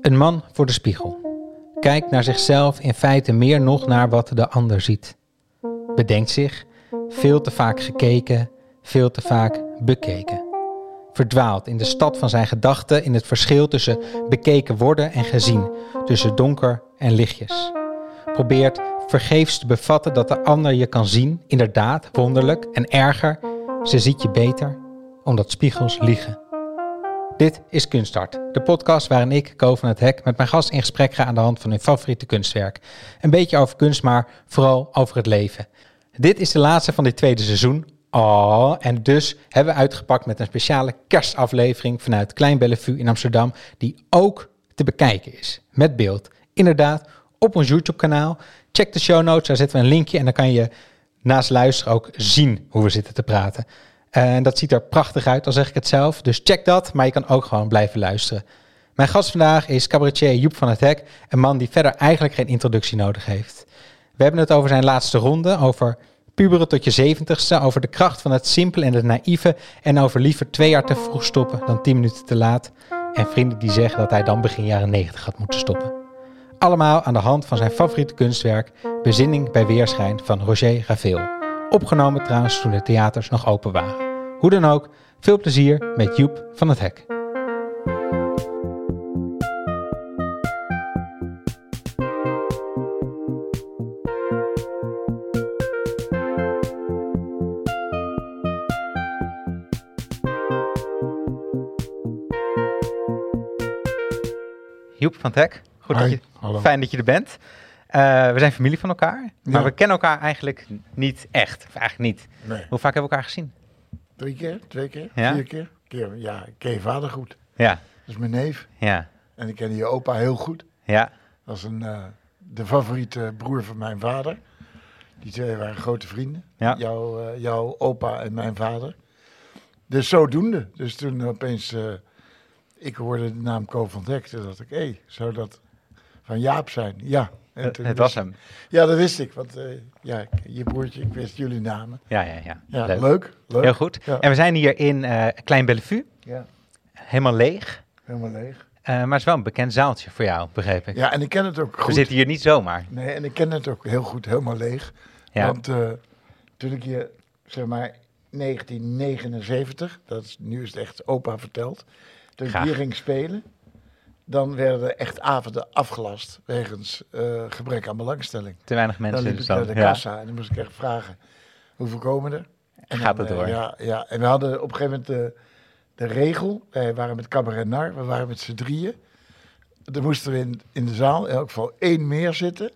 Een man voor de spiegel. Kijkt naar zichzelf in feite meer nog naar wat de ander ziet. Bedenkt zich, veel te vaak gekeken, veel te vaak bekeken. Verdwaalt in de stad van zijn gedachten in het verschil tussen bekeken worden en gezien, tussen donker en lichtjes. Probeert vergeefs te bevatten dat de ander je kan zien, inderdaad, wonderlijk en erger, ze ziet je beter, omdat spiegels liegen. Dit is Kunstart, de podcast waarin ik, Ko van het Hek, met mijn gast in gesprek ga aan de hand van hun favoriete kunstwerk. Een beetje over kunst, maar vooral over het leven. Dit is de laatste van dit tweede seizoen. Oh, en dus hebben we uitgepakt met een speciale kerstaflevering vanuit Klein Bellevue in Amsterdam, die ook te bekijken is, met beeld. Inderdaad, op ons YouTube-kanaal. Check de show notes, daar zetten we een linkje en dan kan je naast luisteren ook zien hoe we zitten te praten. En dat ziet er prachtig uit, al zeg ik het zelf. Dus check dat, maar je kan ook gewoon blijven luisteren. Mijn gast vandaag is cabaretier Joep van het Hek, een man die verder eigenlijk geen introductie nodig heeft. We hebben het over zijn laatste ronde, over puberen tot je zeventigste, over de kracht van het simpele en het naïeve en over liever twee jaar te vroeg stoppen dan tien minuten te laat. En vrienden die zeggen dat hij dan begin jaren negentig had moeten stoppen. Allemaal aan de hand van zijn favoriete kunstwerk, Bezinning bij Weerschijn van Roger Raveel. Opgenomen trouwens toen de theaters nog open waren. Hoe dan ook, veel plezier met Joep van het Hek. Joep van het Hek, goed dat je, hallo. fijn dat je er bent. Eh, we zijn familie van elkaar, maar Ja. we kennen elkaar eigenlijk niet echt. Of eigenlijk niet. Nee. Hoe vaak hebben we elkaar gezien? Drie keer, twee keer, Ja? vier keer. keer. Ja, ik ken je vader goed. Ja, Dat is mijn neef. ja, En ik ken je opa heel goed. ja. Dat is een, eh, de favoriete broer van mijn vader. Die twee waren grote vrienden. Ja. Jouw, eh, jouw opa en mijn vader. Dus zodoende. Dus toen opeens, ik hoorde de naam Ko van Dek. Toen dacht ik, hé, zou dat van Jaap zijn? Ja. En Het, toen het wist- was hem. Ja, dat wist ik. Want eh, ja, je broertje, ik wist jullie namen. Ja, ja, ja. Ja, Leuk. leuk. leuk. Heel goed. Ja. En we zijn hier in eh, Klein Bellevue, Ja, helemaal leeg. helemaal leeg. Eh, maar het is wel een bekend zaaltje voor jou, begreep ik. Ja, en ik ken het ook we goed. zitten hier niet zomaar. Nee, en ik ken het ook heel goed, helemaal leeg. Ja. Want eh, toen ik hier, zeg maar, 1979, dat is, nu is het echt opa verteld, toen ik hier ging spelen, dan werden er echt avonden afgelast wegens eh, gebrek aan belangstelling. Te weinig Dan mensen. liep dus ik dan, naar de ja. kassa en dan moest ik echt vragen, hoeveel komen er? En Gaat dan, het eh, door. ja, ja, en we hadden op een gegeven moment de, de regel, wij waren met Cabaret Nar, we waren met z'n drieën. Er moest er in, in de zaal in elk geval één meer zitten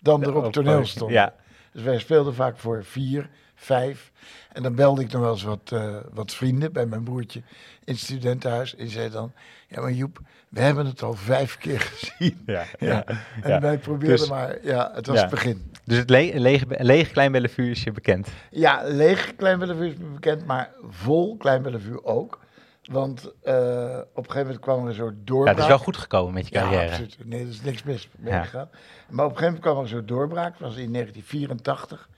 dan er op het toneel stond. Ja, Dus wij speelden vaak voor vier, vijf. En dan belde ik nog wel eens wat, eh, wat vrienden bij mijn broertje in het studentenhuis. En zei dan, ja maar Joep, we hebben het al vijf keer gezien. ja, Ja. En Ja. wij probeerden Dus- maar, ja, het was Ja. het begin. Dus het le lege, lege Klein Bellevue is je bekend. Ja, leeg Klein Bellevue is me bekend, maar vol Klein Bellevue ook. Want eh, op een gegeven moment kwam er een soort Ja, doorbraak. het is wel goed gekomen met je Ja, carrière. absoluut. Nee, er is niks mis mee Ja. gegaan. Maar op een gegeven moment kwam er een soort doorbraak. Dat was in 1984.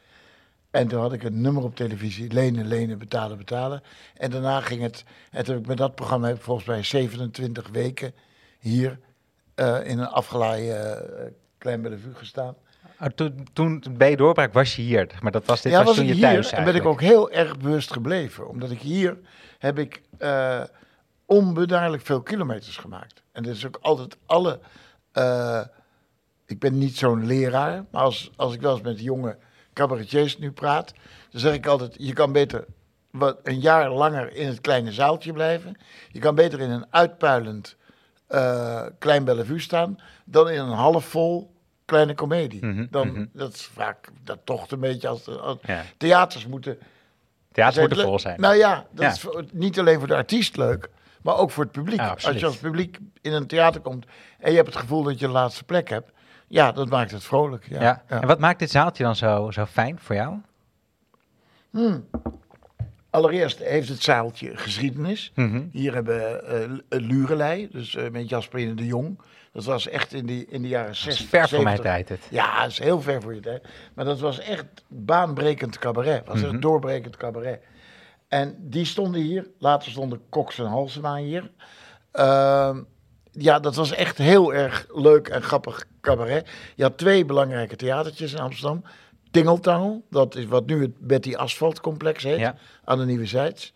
En toen had ik een nummer op televisie. Lenen, lenen, betalen, betalen. En daarna ging het... En toen heb ik met dat programma heb ik volgens mij 27 weken hier eh, in een afgelaaien eh, Klein Bellevue gestaan. Oh, toen, toen bij je doorbraak was je hier, maar dat was dit ja, was, toen je hier thuis en ben ik ook eigenlijk. heel erg bewust gebleven. Omdat ik hier heb ik eh onbedaarlijk veel kilometers gemaakt. En dat is ook altijd alle... ik ben niet zo'n leraar, maar als, als ik wel eens met jonge cabaretiers nu praat... dan zeg ik altijd, je kan beter wat, een jaar langer in het kleine zaaltje blijven. Je kan beter in een uitpuilend eh, klein Bellevue staan... dan in een halfvol kleine komedie. Mhm, dan, mhm. Dat is vaak, dat tocht een beetje als... als Ja. Theaters moeten... Theater zijn moet er le- vol zijn. Nou ja, dat Ja. is niet alleen voor de artiest leuk, maar ook voor het publiek. Ja, als je als publiek in een theater komt en je hebt het gevoel dat je de laatste plek hebt, ja, dat maakt het vrolijk. Ja, ja. En wat maakt dit zaaltje dan zo, zo fijn voor jou? Allereerst heeft het zaaltje geschiedenis. Mhm. Hier hebben we eh, Lurelei, dus eh, met Jasperine de Jong. Dat was echt in, die, in de jaren Dat 60. is ver voor mijn 70. tijd het. Ja, dat is heel ver voor je tijd. Maar dat was echt baanbrekend cabaret. was Mhm. echt doorbrekend cabaret. En die stonden hier. Later stonden Cox en Halsema hier. Ehm, ja, dat was echt heel erg leuk en grappig cabaret. Je had twee belangrijke theatertjes in Amsterdam. Tingeltangel, dat is wat nu het Betty Asphalt Complex heet, Ja. aan de Nieuwe Zijds.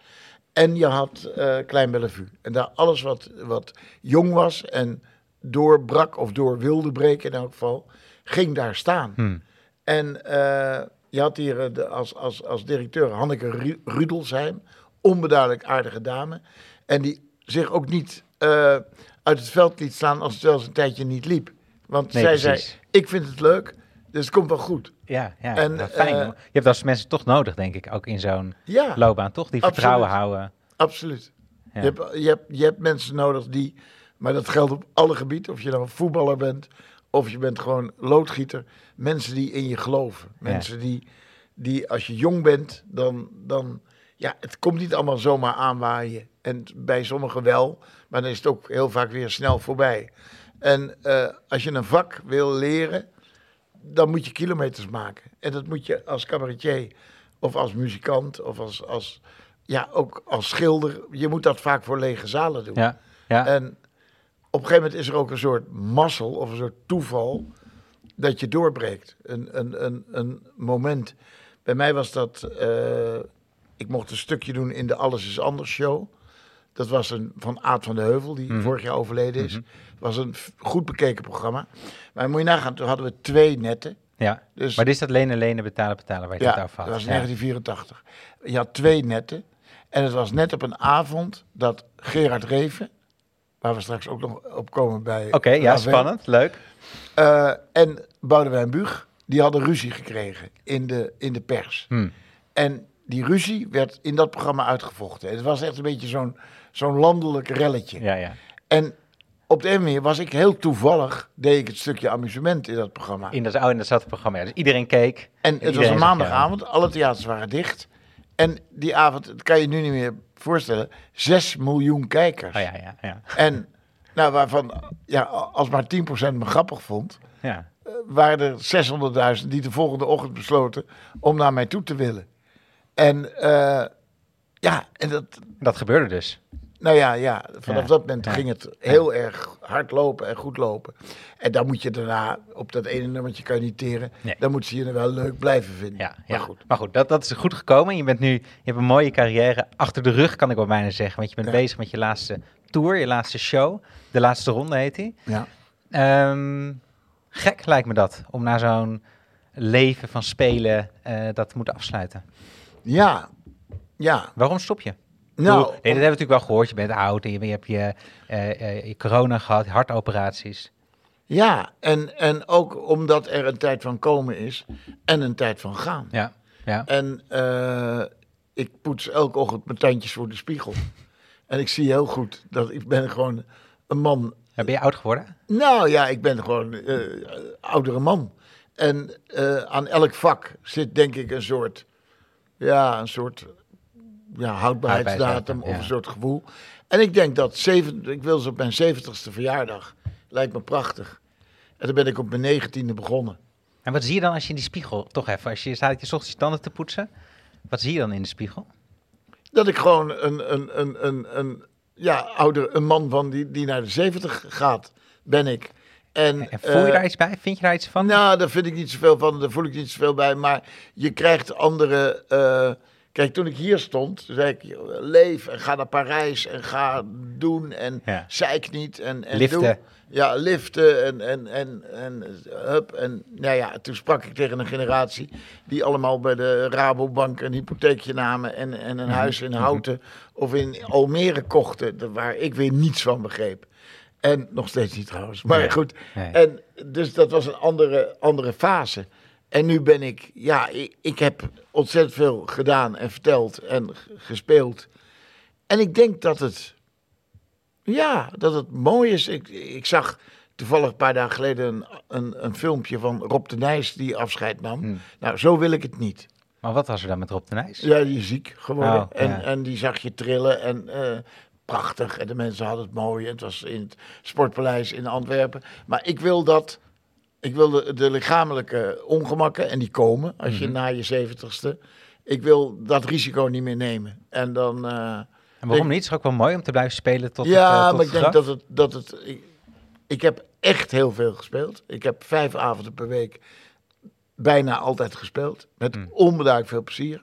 En je had eh, Klein Bellevue. En daar alles wat, wat jong was en doorbrak of door wilde breken in elk geval, ging daar staan. Hmm. En eh, je had hier eh, de, als, als, als directeur Hanneke Ru- Rudelsheim, onbeduidelijk aardige dame. En die zich ook niet uit het veld liet slaan als het wel eens een tijdje niet liep. Want Nee, zij precies. zei, ik vind het leuk, dus het komt wel goed. Ja, ja En, nou, fijn. eh, je hebt als mensen toch nodig, denk ik, ook in zo'n Ja, loopbaan, toch? Die Absoluut. vertrouwen houden. absoluut. Ja. Je, hebt, je, hebt, je hebt mensen nodig die, maar dat geldt op alle gebieden, of je nou een voetballer bent of je bent gewoon loodgieter. Mensen die in je geloven. Mensen die, die als je jong bent, dan, dan, ja, het komt niet allemaal zomaar aanwaaien. En bij sommigen wel, maar dan is het ook heel vaak weer snel voorbij. En eh, als je een vak wil leren, dan moet je kilometers maken. En dat moet je als cabaretier of als muzikant of als, als ja, ook als schilder. Je moet dat vaak voor lege zalen doen. Ja, ja. En op een gegeven moment is er ook een soort mazzel of een soort toeval dat je doorbreekt. Een, een, een, een moment. Bij mij was dat, eh, ik mocht een stukje doen in de Alles is Anders show. Dat was een van Aad van de Heuvel, die Mhm. vorig jaar overleden is. was een goed bekeken programma. Maar moet je nagaan, toen hadden we twee netten. ja. Dus Maar dit is dat lenen, lenen, betalen, betalen waar je ja, het over dat had. was in Ja. 1984. Je had twee netten. En het was net op een avond dat Gerard Reven, waar we straks ook nog op komen bij... Oké, ja, spannend, leuk. eh, en Boudewijn Buug, die hadden ruzie gekregen in de, in de pers. Hm. En die ruzie werd in dat programma uitgevochten. Het was echt een beetje zo'n zo'n landelijk relletje. Ja, ja. En op de een manier was ik heel toevallig, deed ik het stukje amusement in dat programma. In dat, oh, in datzelfde programma. ja. Dus iedereen keek. En het was een maandagavond, alle theaters waren dicht. En die avond, dat kan je nu niet meer voorstellen, 6 miljoen kijkers. Oh ja, ja, ja. En nou, waarvan, ja, als maar 10% me grappig vond, ja. eh, waren er 600.000 die de volgende ochtend besloten om naar mij toe te willen. En eh, ja, en dat, Dat gebeurde dus. Nou ja, ja vanaf Ja, dat moment ja. ging het heel erg hard lopen en goed lopen. En dan moet je daarna, op dat ene nummertje kan je niet teren, Nee. dan moet ze je er wel leuk blijven vinden. Ja, maar goed. maar goed dat, dat is goed gekomen. Je, bent nu, je hebt een mooie carrière achter de rug, kan ik wel bijna zeggen. Want je bent bezig met je laatste tour, je laatste show. De laatste ronde heet die. Ja. Ehm, gek lijkt me dat, om na zo'n leven van spelen eh, dat te moeten afsluiten. Ja, ja. Waarom stop je? Nou, nee, dat hebben we natuurlijk wel gehoord. Je bent oud en je, je hebt je, eh, eh, je corona gehad, hartoperaties. ja, en, en ook omdat er een tijd van komen is en een tijd van gaan. Ja, ja. En eh, ik poets elke ochtend mijn tandjes voor de spiegel. En ik zie heel goed dat ik ben gewoon een man. Ben je oud geworden? Nou ja, ik ben gewoon oudere man. En aan elk vak zit denk ik een soort, ja, een soort ja, houdbaarheidsdatum of een soort gevoel. En ik denk dat, zeven, ik wil ze op mijn zeventigste verjaardag, lijkt me prachtig. En dan ben ik op mijn negentiende begonnen. En wat zie je dan als je in die spiegel, toch even, als je staat je ochtends je tanden te poetsen, wat zie je dan in de spiegel? Dat ik gewoon een, een, een, een, een, ja, ouder, een man van die, die naar de zeventig gaat, ben ik. En, En voel je eh, daar iets bij? Vind je daar iets van? Nou, daar vind ik niet zoveel van, daar voel ik niet zoveel bij. Maar je krijgt andere. eh, kijk, toen ik hier stond, zei ik: leef en ga naar Parijs en ga doen en Ja. zeik niet. En, en Liften. doe. Ja, liften en, en, en, en hup. En nou ja, toen sprak ik tegen een generatie die allemaal bij de Rabobank een hypotheekje namen en, en een huis in Houten of in Almere kochten, waar ik weer niets van begreep. En nog steeds niet trouwens. Maar Nee. goed. Nee. En dus dat was een andere, andere fase. En nu ben ik, ja, ik, ik heb ontzettend veel gedaan en verteld en gespeeld. En ik denk dat het, ja, dat het mooi is. Ik, ik zag toevallig een paar dagen geleden een, een, een filmpje van Rob de Nijs die afscheid nam. Hmm. Nou, zo wil ik het niet. Maar wat was er dan met Rob de Nijs? Ja, die is ziek geworden. Oh, en, ja. en die zag je trillen en eh, prachtig. En de mensen hadden het mooi. En het was in het Sportpaleis in Antwerpen. Maar ik wil dat... Ik wil de, de lichamelijke ongemakken, en die komen als je Mhm. na je zeventigste... Ik wil dat risico niet meer nemen. En dan... eh, En waarom niet? Het is ook wel mooi om te blijven spelen tot ja, het, eh, tot maar ik denk dat het... Dat het ik, ik heb echt heel veel gespeeld. Ik heb vijf avonden per week bijna altijd gespeeld. Met onbeduidelijk veel plezier.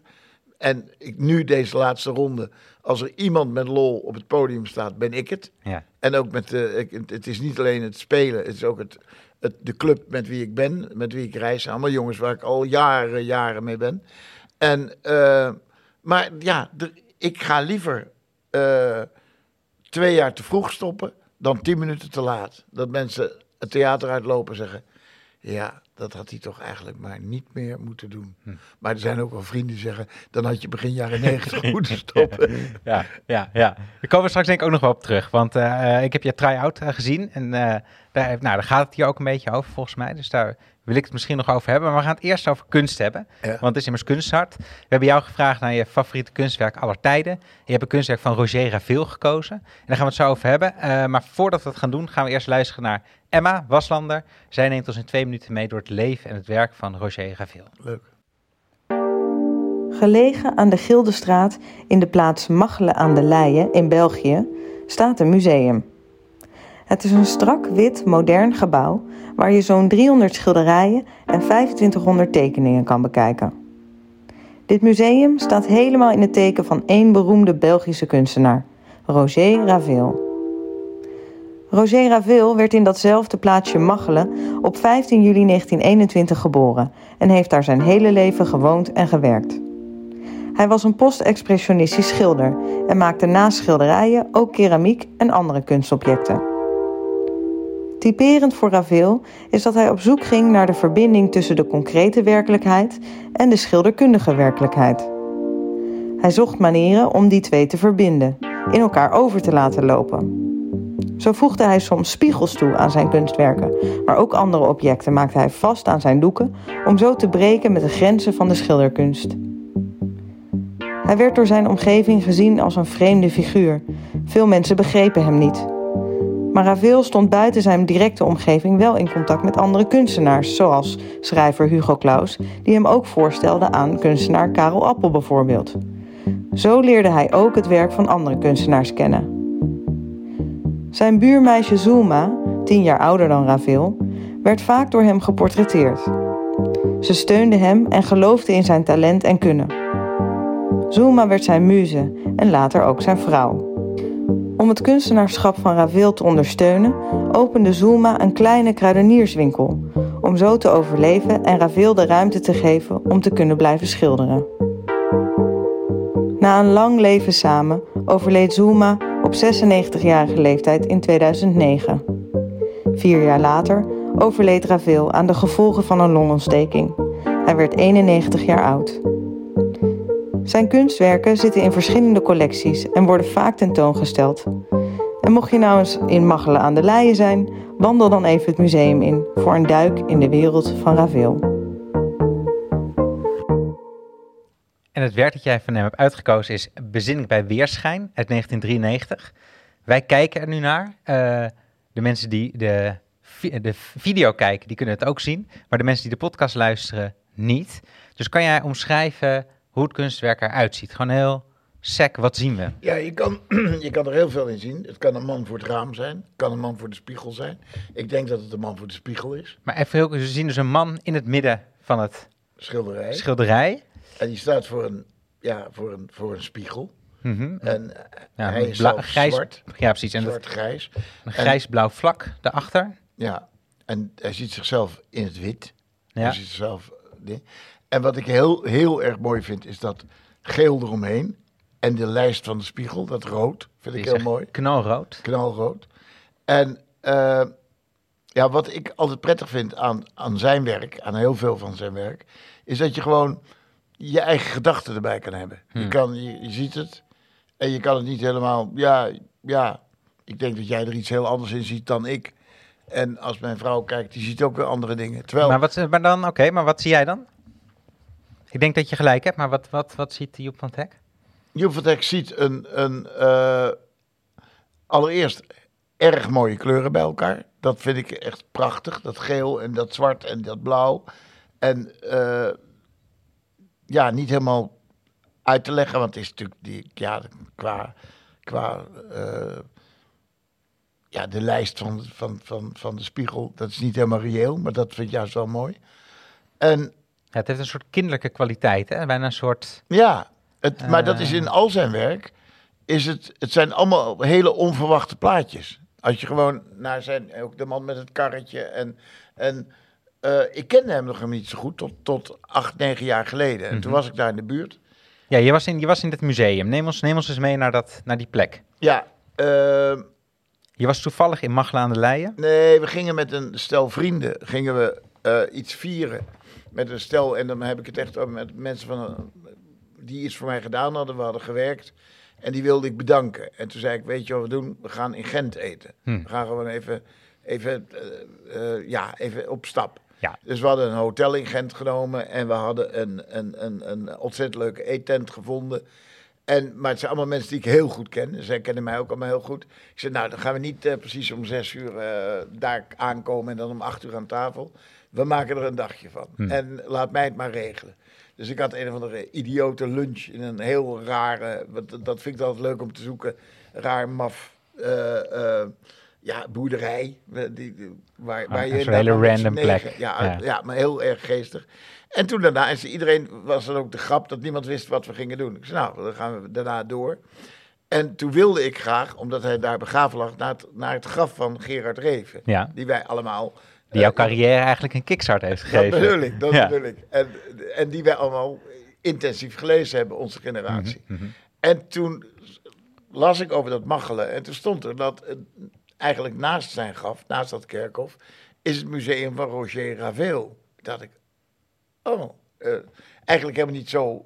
En ik, nu deze laatste ronde, als er iemand met lol op het podium staat, ben ik het. Ja. En ook met de, ik, het is niet alleen het spelen, het is ook het, de club met wie ik ben, met wie ik reis. Allemaal jongens waar ik al jaren, jaren mee ben. En, eh, maar ja, ik ga liever eh, twee jaar te vroeg stoppen dan tien minuten te laat. Dat mensen het theater uitlopen en zeggen, ja, dat had hij toch eigenlijk maar niet meer moeten doen. Hm. Maar er zijn ook wel vrienden die zeggen, dan had je begin jaren negentig moeten stoppen. Ja, ja, ja. Daar komen we straks denk ik ook nog wel op terug. Want eh, ik heb je try-out eh, gezien. En eh, daar, nou, daar gaat het hier ook een beetje over volgens mij. Dus daar wil ik het misschien nog over hebben. Maar we gaan het eerst over kunst hebben. Ja. Want het is immers kunsthart. We hebben jou gevraagd naar je favoriete kunstwerk aller tijden. Je hebt een kunstwerk van Roger Raveel gekozen. En daar gaan we het zo over hebben. Eh, maar voordat we dat gaan doen, gaan we eerst luisteren naar Emma Waslander. Zij neemt ons in twee minuten mee door het leven en het werk van Roger Raveel. Leuk. Gelegen aan de Gildestraat in de plaats Machelen aan de Leie in België staat een museum. Het is een strak wit modern gebouw waar je zo'n 300 schilderijen en 2500 tekeningen kan bekijken. Dit museum staat helemaal in het teken van één beroemde Belgische kunstenaar, Roger Raveel. Roger Raveel werd in datzelfde plaatsje Machelen op 15 juli 1921 geboren en heeft daar zijn hele leven gewoond en gewerkt. Hij was een post-expressionistisch schilder en maakte naast schilderijen ook keramiek en andere kunstobjecten. Typerend voor Raveel is dat hij op zoek ging naar de verbinding tussen de concrete werkelijkheid en de schilderkundige werkelijkheid. Hij zocht manieren om die twee te verbinden, in elkaar over te laten lopen. Zo voegde hij soms spiegels toe aan zijn kunstwerken, maar ook andere objecten maakte hij vast aan zijn doeken om zo te breken met de grenzen van de schilderkunst. Hij werd door zijn omgeving gezien als een vreemde figuur. Veel mensen begrepen hem niet. Maar Raveel stond buiten zijn directe omgeving wel in contact met andere kunstenaars, zoals schrijver Hugo Claus, die hem ook voorstelde aan kunstenaar Karel Appel bijvoorbeeld. Zo leerde hij ook het werk van andere kunstenaars kennen. Zijn buurmeisje Zulma, tien jaar ouder dan Raveel, werd vaak door hem geportretteerd. Ze steunde hem en geloofde in zijn talent en kunnen. Zulma werd zijn muze en later ook zijn vrouw. Om het kunstenaarschap van Raveel te ondersteunen, opende Zulma een kleine kruidenierswinkel, om zo te overleven en Raveel de ruimte te geven om te kunnen blijven schilderen. Na een lang leven samen overleed Zulma op 96-jarige leeftijd in 2009. Vier jaar later overleed Raveel aan de gevolgen van een longontsteking. Hij werd 91 jaar oud. Zijn kunstwerken zitten in verschillende collecties en worden vaak tentoongesteld. En mocht je nou eens in Machelen aan de Leien zijn, wandel dan even het museum in voor een duik in de wereld van Raveel. En het werk dat jij van hem hebt uitgekozen is Bezinning bij Weerschijn uit 1993. Wij kijken er nu naar. Eh, de mensen die de, de video kijken, die kunnen het ook zien. Maar de mensen die de podcast luisteren, niet. Dus kan jij omschrijven hoe het kunstwerk eruit ziet? Gewoon heel sec, wat zien we? Ja, je kan, je kan er heel veel in zien. Het kan een man voor het raam zijn. Het kan een man voor de spiegel zijn. Ik denk dat het een man voor de spiegel is. Maar even heel, we zien dus een man in het midden van het Schilderij. schilderij. En die staat voor een, ja, voor een, voor een spiegel. Mhm. En eh, Ja, hij is grijs, zwart. Ja, precies. En Zwart-grijs. een grijs-blauw vlak daarachter. Ja. En hij ziet zichzelf in het wit. Ja. Hij ziet zichzelf... nee. En wat ik heel, heel erg mooi vind, is dat geel eromheen. En de lijst van de spiegel, dat rood, vind ik heel mooi. Knalrood. knalrood. En eh, ja, wat ik altijd prettig vind aan, aan zijn werk, aan heel veel van zijn werk, is dat je gewoon je eigen gedachten erbij kan hebben. Je, Hmm. kan, je, je ziet het en je kan het niet helemaal, ja, ja, ik denk dat jij er iets heel anders in ziet dan ik. En als mijn vrouw kijkt, die ziet ook weer andere dingen. Terwijl, Maar, wat, maar dan, oké, maar wat zie jij dan? Ik denk dat je gelijk hebt, maar wat, wat, wat ziet Joep van Hek? Joep van Dijk ziet een, een eh, allereerst erg mooie kleuren bij elkaar. Dat vind ik echt prachtig. Dat geel en dat zwart en dat blauw. En eh, ja, niet helemaal uit te leggen, want het is natuurlijk die, ja, qua, qua eh, ja, de lijst van, van, van, van de spiegel. Dat is niet helemaal reëel, maar dat vind ik juist wel mooi. En het heeft een soort kinderlijke kwaliteit, hè? Bijna een soort... ja, het, maar dat is Eh. in al zijn werk. Is het, het zijn allemaal hele onverwachte plaatjes. Als je gewoon naar zijn, ook de man met het karretje. En, en eh, ik kende hem nog niet zo goed tot, tot acht, negen jaar geleden. En toen Mhm. was ik daar in de buurt. Ja, je was in, je was in het museum. Neem ons, neem ons eens mee naar, dat, naar die plek. Ja, ehm, Je was toevallig in Machelen aan de Leien. Nee, we gingen met een stel vrienden gingen we eh, iets vieren. Met een stel, en dan heb ik het echt over met mensen van, eh, die iets voor mij gedaan hadden. We hadden gewerkt en die wilde ik bedanken. En toen zei ik, weet je wat we doen? We gaan in Gent eten. Hm. We gaan gewoon even, even, eh, eh, ja, even op stap. Ja. Dus we hadden een hotel in Gent genomen en we hadden een, een, een, een ontzettend leuke eettent gevonden. En, maar het zijn allemaal mensen die ik heel goed ken. Dus zij kennen mij ook allemaal heel goed. Ik zei, nou, dan gaan we niet precies om zes uur daar aankomen en dan om acht uur aan tafel. We maken er een dagje van. Hm. En laat mij het maar regelen. Dus ik had een of andere idiote lunch in een heel rare, wat, dat vind ik altijd leuk om te zoeken, raar maf eh, eh, ja, boerderij. eh, Die, die- waar, waar Ah, je zo'n inderdaad hele random plek. Ja, Ja. ja. maar heel erg geestig. En toen daarna, is iedereen was er ook de grap dat niemand wist wat we gingen doen. Ik zei, nou, dan gaan we daarna door. En toen wilde ik graag, omdat hij daar begraven lag, naar het, naar het graf van Gerard Reven. Ja, Die wij allemaal... die jouw carrière eigenlijk een kickstart heeft Dat gegeven. bedoel ik, dat Ja. bedoel ik. En, en die wij allemaal intensief gelezen hebben, onze generatie. Mhm. En toen las ik over dat Machelen. En toen stond er dat eigenlijk naast zijn graf, naast dat kerkhof, is het museum van Roger Ravel. Dacht ik, oh, eh, eigenlijk helemaal niet zo...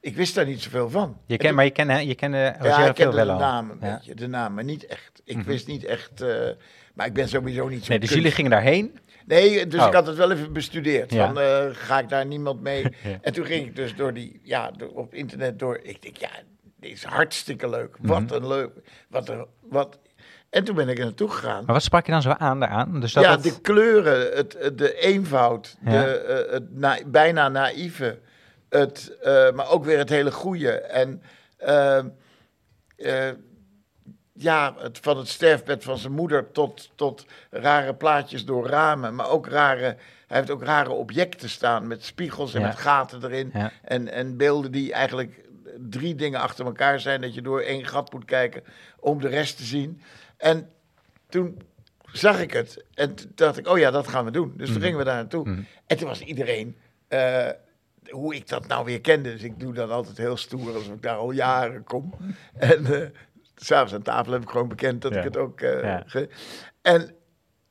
Ik wist daar niet zoveel van. Je En ken, maar je kende, je kende ja, Roger ik veel kende wel de naam een Ja. beetje, de naam, maar niet echt. Ik Mhm. wist niet echt, eh, maar ik ben sowieso niet zo Nee, dus jullie gingen daarheen. Nee, dus Oh. ik had het wel even bestudeerd. Ja. Van, eh, ga ik daar niemand mee? Ja. En toen ging ik dus door die, ja, door- op internet door. Ik denk, ja, dit is hartstikke leuk. Mhm. Wat een leuk, wat een, wat. En toen ben ik er naartoe gegaan. Maar wat sprak je dan zo aan daaraan? Dus dat ja, het- de kleuren, het, de eenvoud, Ja. de, eh, het na- bijna naïeve, het, maar ook weer het hele goede. En eh, eh, ja, het, van het sterfbed van zijn moeder tot, tot rare plaatjes door ramen, maar ook rare, hij heeft ook rare objecten staan met spiegels en Ja. met gaten erin. Ja. En, en beelden die eigenlijk drie dingen achter elkaar zijn, dat je door één gat moet kijken om de rest te zien. En toen zag ik het en toen dacht ik, oh ja, dat gaan we doen. Dus toen Mhm. gingen we daar naartoe. Mhm. En toen was iedereen, eh, hoe ik dat nou weer kende. Dus ik doe dat altijd heel stoer, alsof ik daar al jaren kom. En eh s'avonds aan tafel heb ik gewoon bekend dat Ja. ik het ook... eh, ge- en,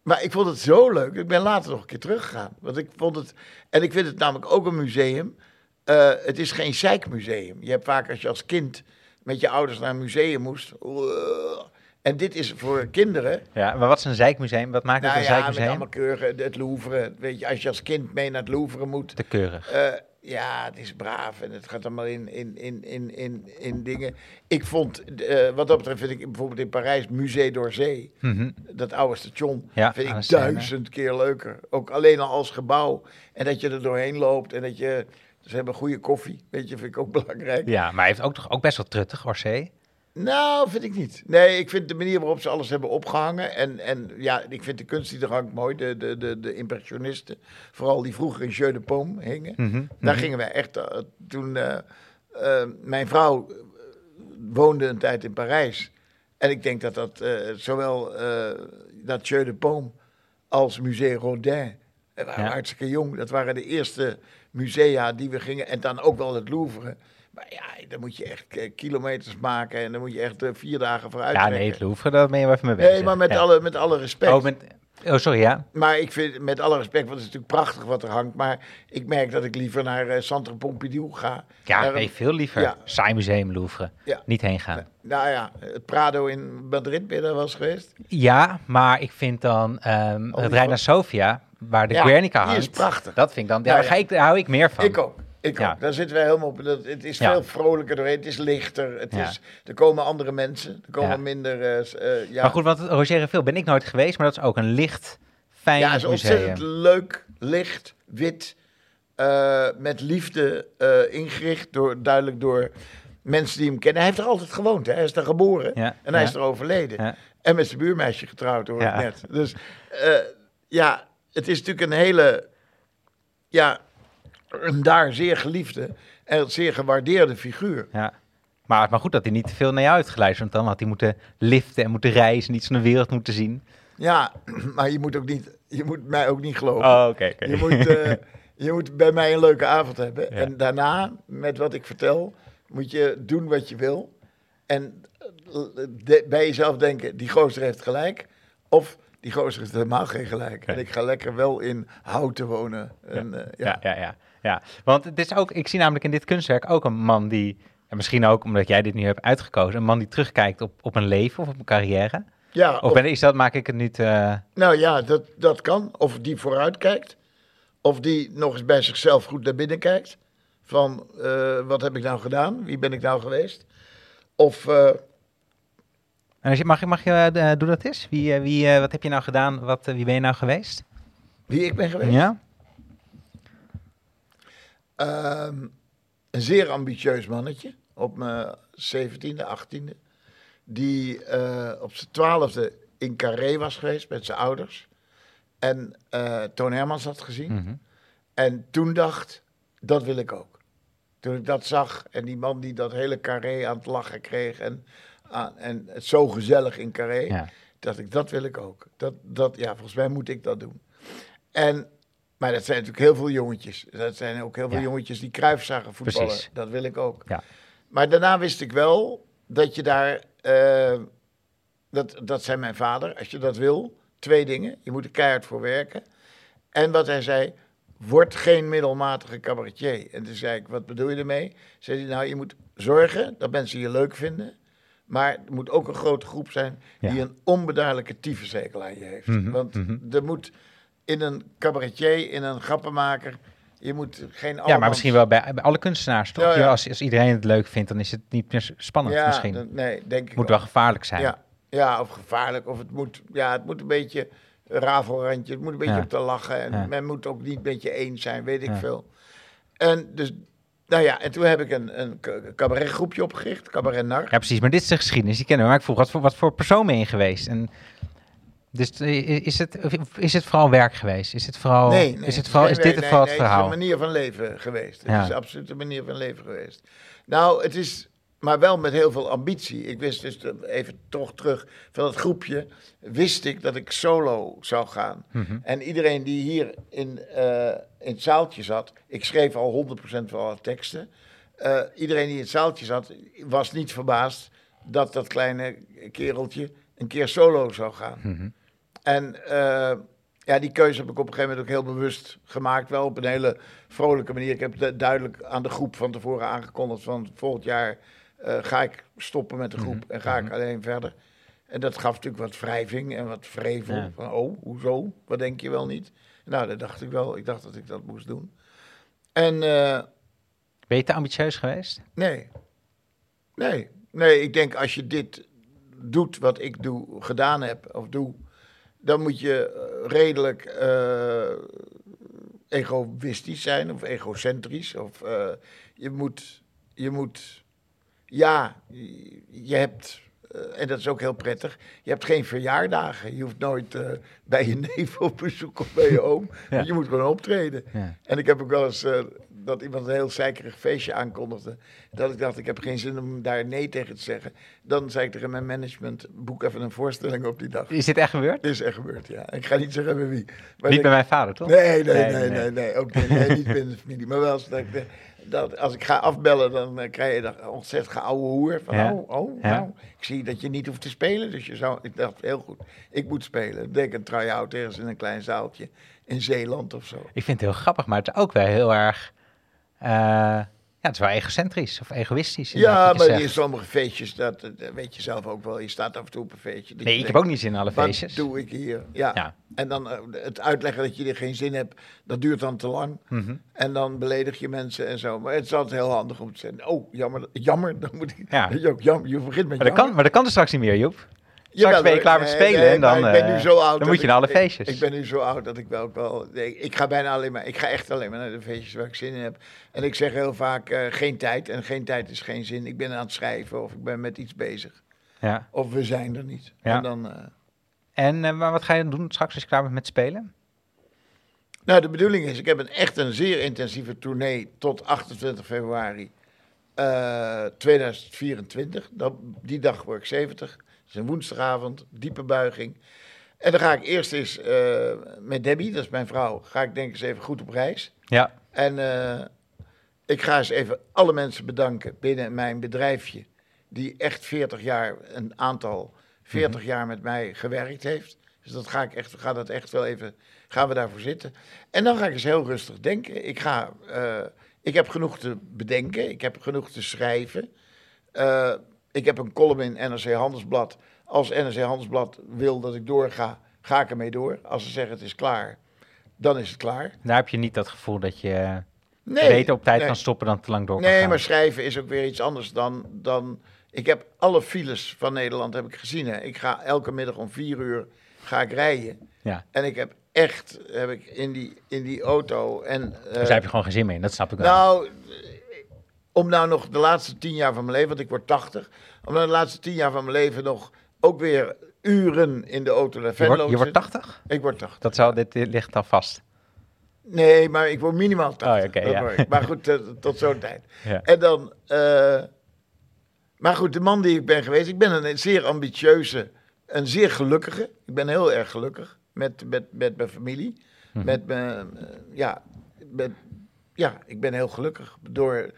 maar ik vond het zo leuk. Ik ben later nog een keer teruggegaan. Want ik vond het... En ik vind het namelijk ook een museum. Eh, het is geen zeikmuseum. Je hebt vaak als je als kind met je ouders naar een museum moest... En dit is voor kinderen Ja, maar wat is een zeikmuseum? Wat maakt het nou een ja, met zeikmuseum? allemaal keuren. Het Louvre, weet je, als je als kind mee naar het Louvre moet. Te keurig. eh, ja, het is braaf en het gaat allemaal in, in, in, in, in, in dingen. Ik vond, eh, wat dat betreft vind ik bijvoorbeeld in Parijs Musée d'Orsay, Mhm. dat oude station, Ja, vind ik duizend keer leuker. Ook alleen al als gebouw. En dat je er doorheen loopt en dat je... Ze hebben goede koffie, weet je, vind ik ook belangrijk. Ja, maar hij heeft ook toch ook best wel truttig, Orsay. Nou, vind ik niet. Nee, ik vind de manier waarop ze alles hebben opgehangen. En, en ja, ik vind de kunst die er hangt mooi. De, de, de, de impressionisten. Vooral die vroeger in Jeu de Paume hingen. Mhm. Daar Mhm. gingen wij echt. eh, toen eh, eh, mijn vrouw woonde een tijd in Parijs. En ik denk dat dat zowel dat Jeu de Paume als Musée Rodin. We waren Ja. hartstikke jong. Dat waren de eerste musea die we gingen. En dan ook wel het Louvre. Maar ja, dan moet je echt eh, kilometers maken. En dan moet je echt eh, vier dagen vooruit Ja, nee, het Louvre, daar ben je even mee bezig. Nee, maar met, Ja. alle, met alle respect. Oh, met... oh, sorry, ja. Maar ik vind, met alle respect, want het is natuurlijk prachtig wat er hangt. Maar ik merk dat ik liever naar eh, Centre Pompidou ga. Ja, Naar een- nee, veel liever. Ja. Saai museum Louvre. Ja. Niet heen gaan. Nou ja, het Prado in Madrid ben je daar wel eens geweest? Ja, maar ik vind dan ehm, Oh, het Reina Sofia, waar de Ja, Guernica hangt. is prachtig. Dat vind ik dan, Nou daar, ja. ga ik, daar hou ik meer van. Ik ook. Ik Ja. ook. Daar zitten we helemaal op. Dat, het is Ja. veel vrolijker doorheen. Het is lichter. Het Ja. is, er komen andere mensen. Er komen minder... eh, eh, ja. Maar goed, want Roger Veel ben ik nooit geweest, maar dat is ook een licht, fijn Ja, het is ontzettend museum. leuk, licht, wit, eh, met liefde ingericht, door, duidelijk door mensen die hem kennen, hij heeft er altijd gewoond. Hè? Hij is daar geboren en hij is er overleden. En met zijn buurmeisje getrouwd, hoor ik net. Dus ja, het is natuurlijk een hele, ja, een daar zeer geliefde en zeer gewaardeerde figuur. Ja. Maar, maar goed dat hij niet te veel naar jou heeft geluisterd. Want dan had hij moeten liften en moeten reizen. Niet zo'n wereld moeten zien. Ja, maar je moet ook niet, je moet mij ook niet geloven. Oh, oké. Je moet, eh, je moet bij mij een leuke avond hebben. Ja. En daarna, met wat ik vertel, moet je doen wat je wil. En eh, de- bij jezelf denken, die gozer heeft gelijk. Of die gozer heeft helemaal geen gelijk. En ik ga lekker wel in houten wonen. En, eh, ja. Ja, ja, ja, ja. Want het is ook, ik zie namelijk in dit kunstwerk ook een man die, en misschien ook omdat jij dit nu hebt uitgekozen, een man die terugkijkt op, op een leven of op een carrière. Ja, Of of- ben, is dat, maak ik het nu te... nou ja, dat, dat kan. Of die vooruit kijkt. Of die nog eens bij zichzelf goed naar binnen kijkt. Van, eh, wat heb ik nou gedaan? Wie ben ik nou geweest? Of... eh, En als je, mag, je- mag je, doe dat eens? Wie, wie, wat heb je nou gedaan? Wat, wie ben je nou geweest? wie ik ben geweest? Ja? Ehm, een zeer ambitieus mannetje, op mijn 17e, 18e, die eh, op zijn twaalfde in Carré was geweest met zijn ouders. En eh, Toon Hermans had gezien. Mhm. En toen dacht, dat wil ik ook. Toen ik dat zag en die man die dat hele Carré aan het lachen kreeg en, aan- en het zo gezellig in Carré, Ja. dacht ik, dat wil ik ook. Dat, dat, ja, volgens mij moet ik dat doen. En, maar dat zijn natuurlijk heel veel jongetjes. Dat zijn ook heel veel Ja. jongetjes die Cruijff zagen voetballen. Precies. Dat wil ik ook. Ja. Maar daarna wist ik wel dat je daar, eh, dat, dat zei mijn vader, als je dat wil, twee dingen. Je moet er keihard voor werken. En wat hij zei, word geen middelmatige cabaretier. En toen zei ik, wat bedoel je ermee? Zei hij, nou, je moet zorgen dat mensen je leuk vinden. Maar er moet ook een grote groep zijn die Ja. een onbeduidelijke tyfushekel aan je heeft. Mhm, Want mhm. er moet in een cabaretier, in een grappenmaker, je moet geen ja, maar misschien wel bij, bij alle kunstenaars toch? Ja, Als, als iedereen het leuk vindt, dan is het niet meer spannend Ja, misschien. nee, denk ik moet wel gevaarlijk zijn. Ja, ja, of gevaarlijk. Of het moet, ja, het moet een beetje een rafelrandje. Het moet een beetje op te lachen. En men moet ook niet een beetje eens zijn, weet ik veel. En dus, nou ja, en toen heb ik een, een ca- cabaretgroepje opgericht, Cabaret Nar. Ja, precies. Maar dit is de geschiedenis. Die kennen we. Maar ik vroeg, wat voor, wat voor persoon ben je geweest? En dus is het, is het vooral werk geweest? Is het vooral, nee, nee, is, het vooral, is dit het vooral het verhaal? Het is een manier van leven geweest. Het Ja. is absoluut een manier van leven geweest. Nou, het is, maar wel met heel veel ambitie. Ik wist dus, even toch terug, van het groepje, wist ik dat ik solo zou gaan. Mhm. En iedereen die hier in, eh, in het zaaltje zat, ik schreef al 100% van alle teksten. Eh, iedereen die in het zaaltje zat, was niet verbaasd dat dat kleine kereltje een keer solo zou gaan. Mhm. En eh, ja, die keuze heb ik op een gegeven moment ook heel bewust gemaakt. Wel op een hele vrolijke manier. Ik heb du- duidelijk aan de groep van tevoren aangekondigd van volgend jaar eh, ga ik stoppen met de groep Mhm. en ga ik alleen verder. En dat gaf natuurlijk wat wrijving en wat vrevel. Ja. Van, oh, hoezo? Wat denk je wel niet? Nou, dat dacht ik wel. Ik dacht dat ik dat moest doen. En eh, Ben je te ambitieus geweest? nee. Nee. Nee, ik denk als je dit doet wat ik doe, gedaan heb of doe, dan moet je eh, redelijk eh, egoïstisch zijn of egocentrisch. Of eh, je moet, je moet, ja, je, hebt, en dat is ook heel prettig, je hebt geen verjaardagen. Je hoeft nooit bij je neef op bezoek of bij je oom. Ja. Je moet gewoon optreden. Ja. En ik heb ook wel eens dat iemand een heel zeikerig feestje aankondigde. Dat ik dacht, ik heb geen zin om daar nee tegen te zeggen. Dan zei ik tegen mijn management, boek even een voorstelling op die dag. Is dit echt gebeurd? Dit is echt gebeurd, ja. Ik ga niet zeggen bij wie. Maar Niet bij mijn vader, toch? Nee, nee, Nee, nee, nee. ook niet, binnen de familie. Maar wel eens dat ik, dat als ik ga afbellen, dan eh, krijg je dat ontzettend geouwe hoer. Van, oh, oh, nou, ik zie dat je niet hoeft te spelen. Dus je zou, ik dacht, heel goed, ik moet spelen. Ik denk een try-out ergens in een klein zaaltje in Zeeland of zo. Ik vind het heel grappig, maar het is ook wel heel erg... eh, ja, het is wel egocentrisch of egoïstisch. Ja, wat maar in sommige feestjes, dat, weet je zelf ook wel. Je staat af en toe op een feestje. Nee, ik heb ook niet zin in alle Wat feestjes. doe ik hier? Ja. Ja. En dan eh, het uitleggen dat je er geen zin hebt, dat duurt dan te lang. Mhm. En dan beledig je mensen en zo. Maar het is altijd heel handig om te zeggen, oh, jammer, jammer, dan moet ik... Ja. Ook, jammer, je begint met Maar dat, kan, maar dat kan dus straks niet meer, Joep. Straks ben je klaar met spelen nee, en dan, maar ik ben nu eh, zo oud dan dat moet je ik- naar alle ik- feestjes. Ik, ben nu zo oud dat ik wel ook wel... nee, ik ga bijna alleen maar... Ik ga echt alleen maar naar de feestjes waar ik zin in heb. En ik zeg heel vaak eh, geen tijd. En geen tijd is geen zin. Ik ben aan het schrijven of ik ben met iets bezig. Ja. Of we zijn er niet. Ja. En dan... eh, En maar wat ga je doen straks als je klaar bent met spelen? Nou, de bedoeling is, ik heb een echt een zeer intensieve tournee tot 28 februari eh, 2024. Dan, die dag word ik 70. Is een woensdagavond, diepe buiging. En dan ga ik eerst eens eh, met Debbie, dat is mijn vrouw, ga ik denk eens even goed op reis. Ja. En eh, ik ga eens even alle mensen bedanken binnen mijn bedrijfje, die echt 40 jaar, een aantal 40 jaar met mij gewerkt heeft. Dus dat ga ik echt, ga dat echt wel even, gaan we daarvoor zitten. En dan ga ik eens heel rustig denken. Ik ga, eh, ik heb genoeg te bedenken, ik heb genoeg te schrijven. Eh, ik heb een column in NRC Handelsblad. Als NRC Handelsblad wil dat ik doorga, ga ik ermee door. Als ze zeggen het is klaar, dan is het klaar. Daar heb je niet dat gevoel dat je eh, Nee, beter op tijd nee. kan stoppen dan te lang door kan Nee, gaan. maar schrijven is ook weer iets anders dan, dan... Ik heb alle files van Nederland heb ik gezien. Hè. Ik ga elke middag om vier uur ga ik rijden. Ja. En ik heb echt heb ik in, die, in die auto... En, eh, Dus daar heb je gewoon geen zin meer in, dat snap ik wel. nou, om nou nog de laatste tien jaar van mijn leven, want ik word 80, om nou de laatste tien jaar van mijn leven nog ook weer uren in de auto naar je, Venlo wordt, je te wordt zitten. 80? Ik word 80. Dat zou, dit, dit ligt al vast. Nee, maar ik word minimaal 80. Oh, ja. word. Maar goed, eh, tot zo'n tijd. Ja. En dan, eh, maar goed, de man die ik ben geweest, ik ben een zeer ambitieuze, een zeer gelukkige. Ik ben heel erg gelukkig met, met, met mijn familie. Mhm. Met mijn, eh, ja, met, ja, ik ben heel gelukkig door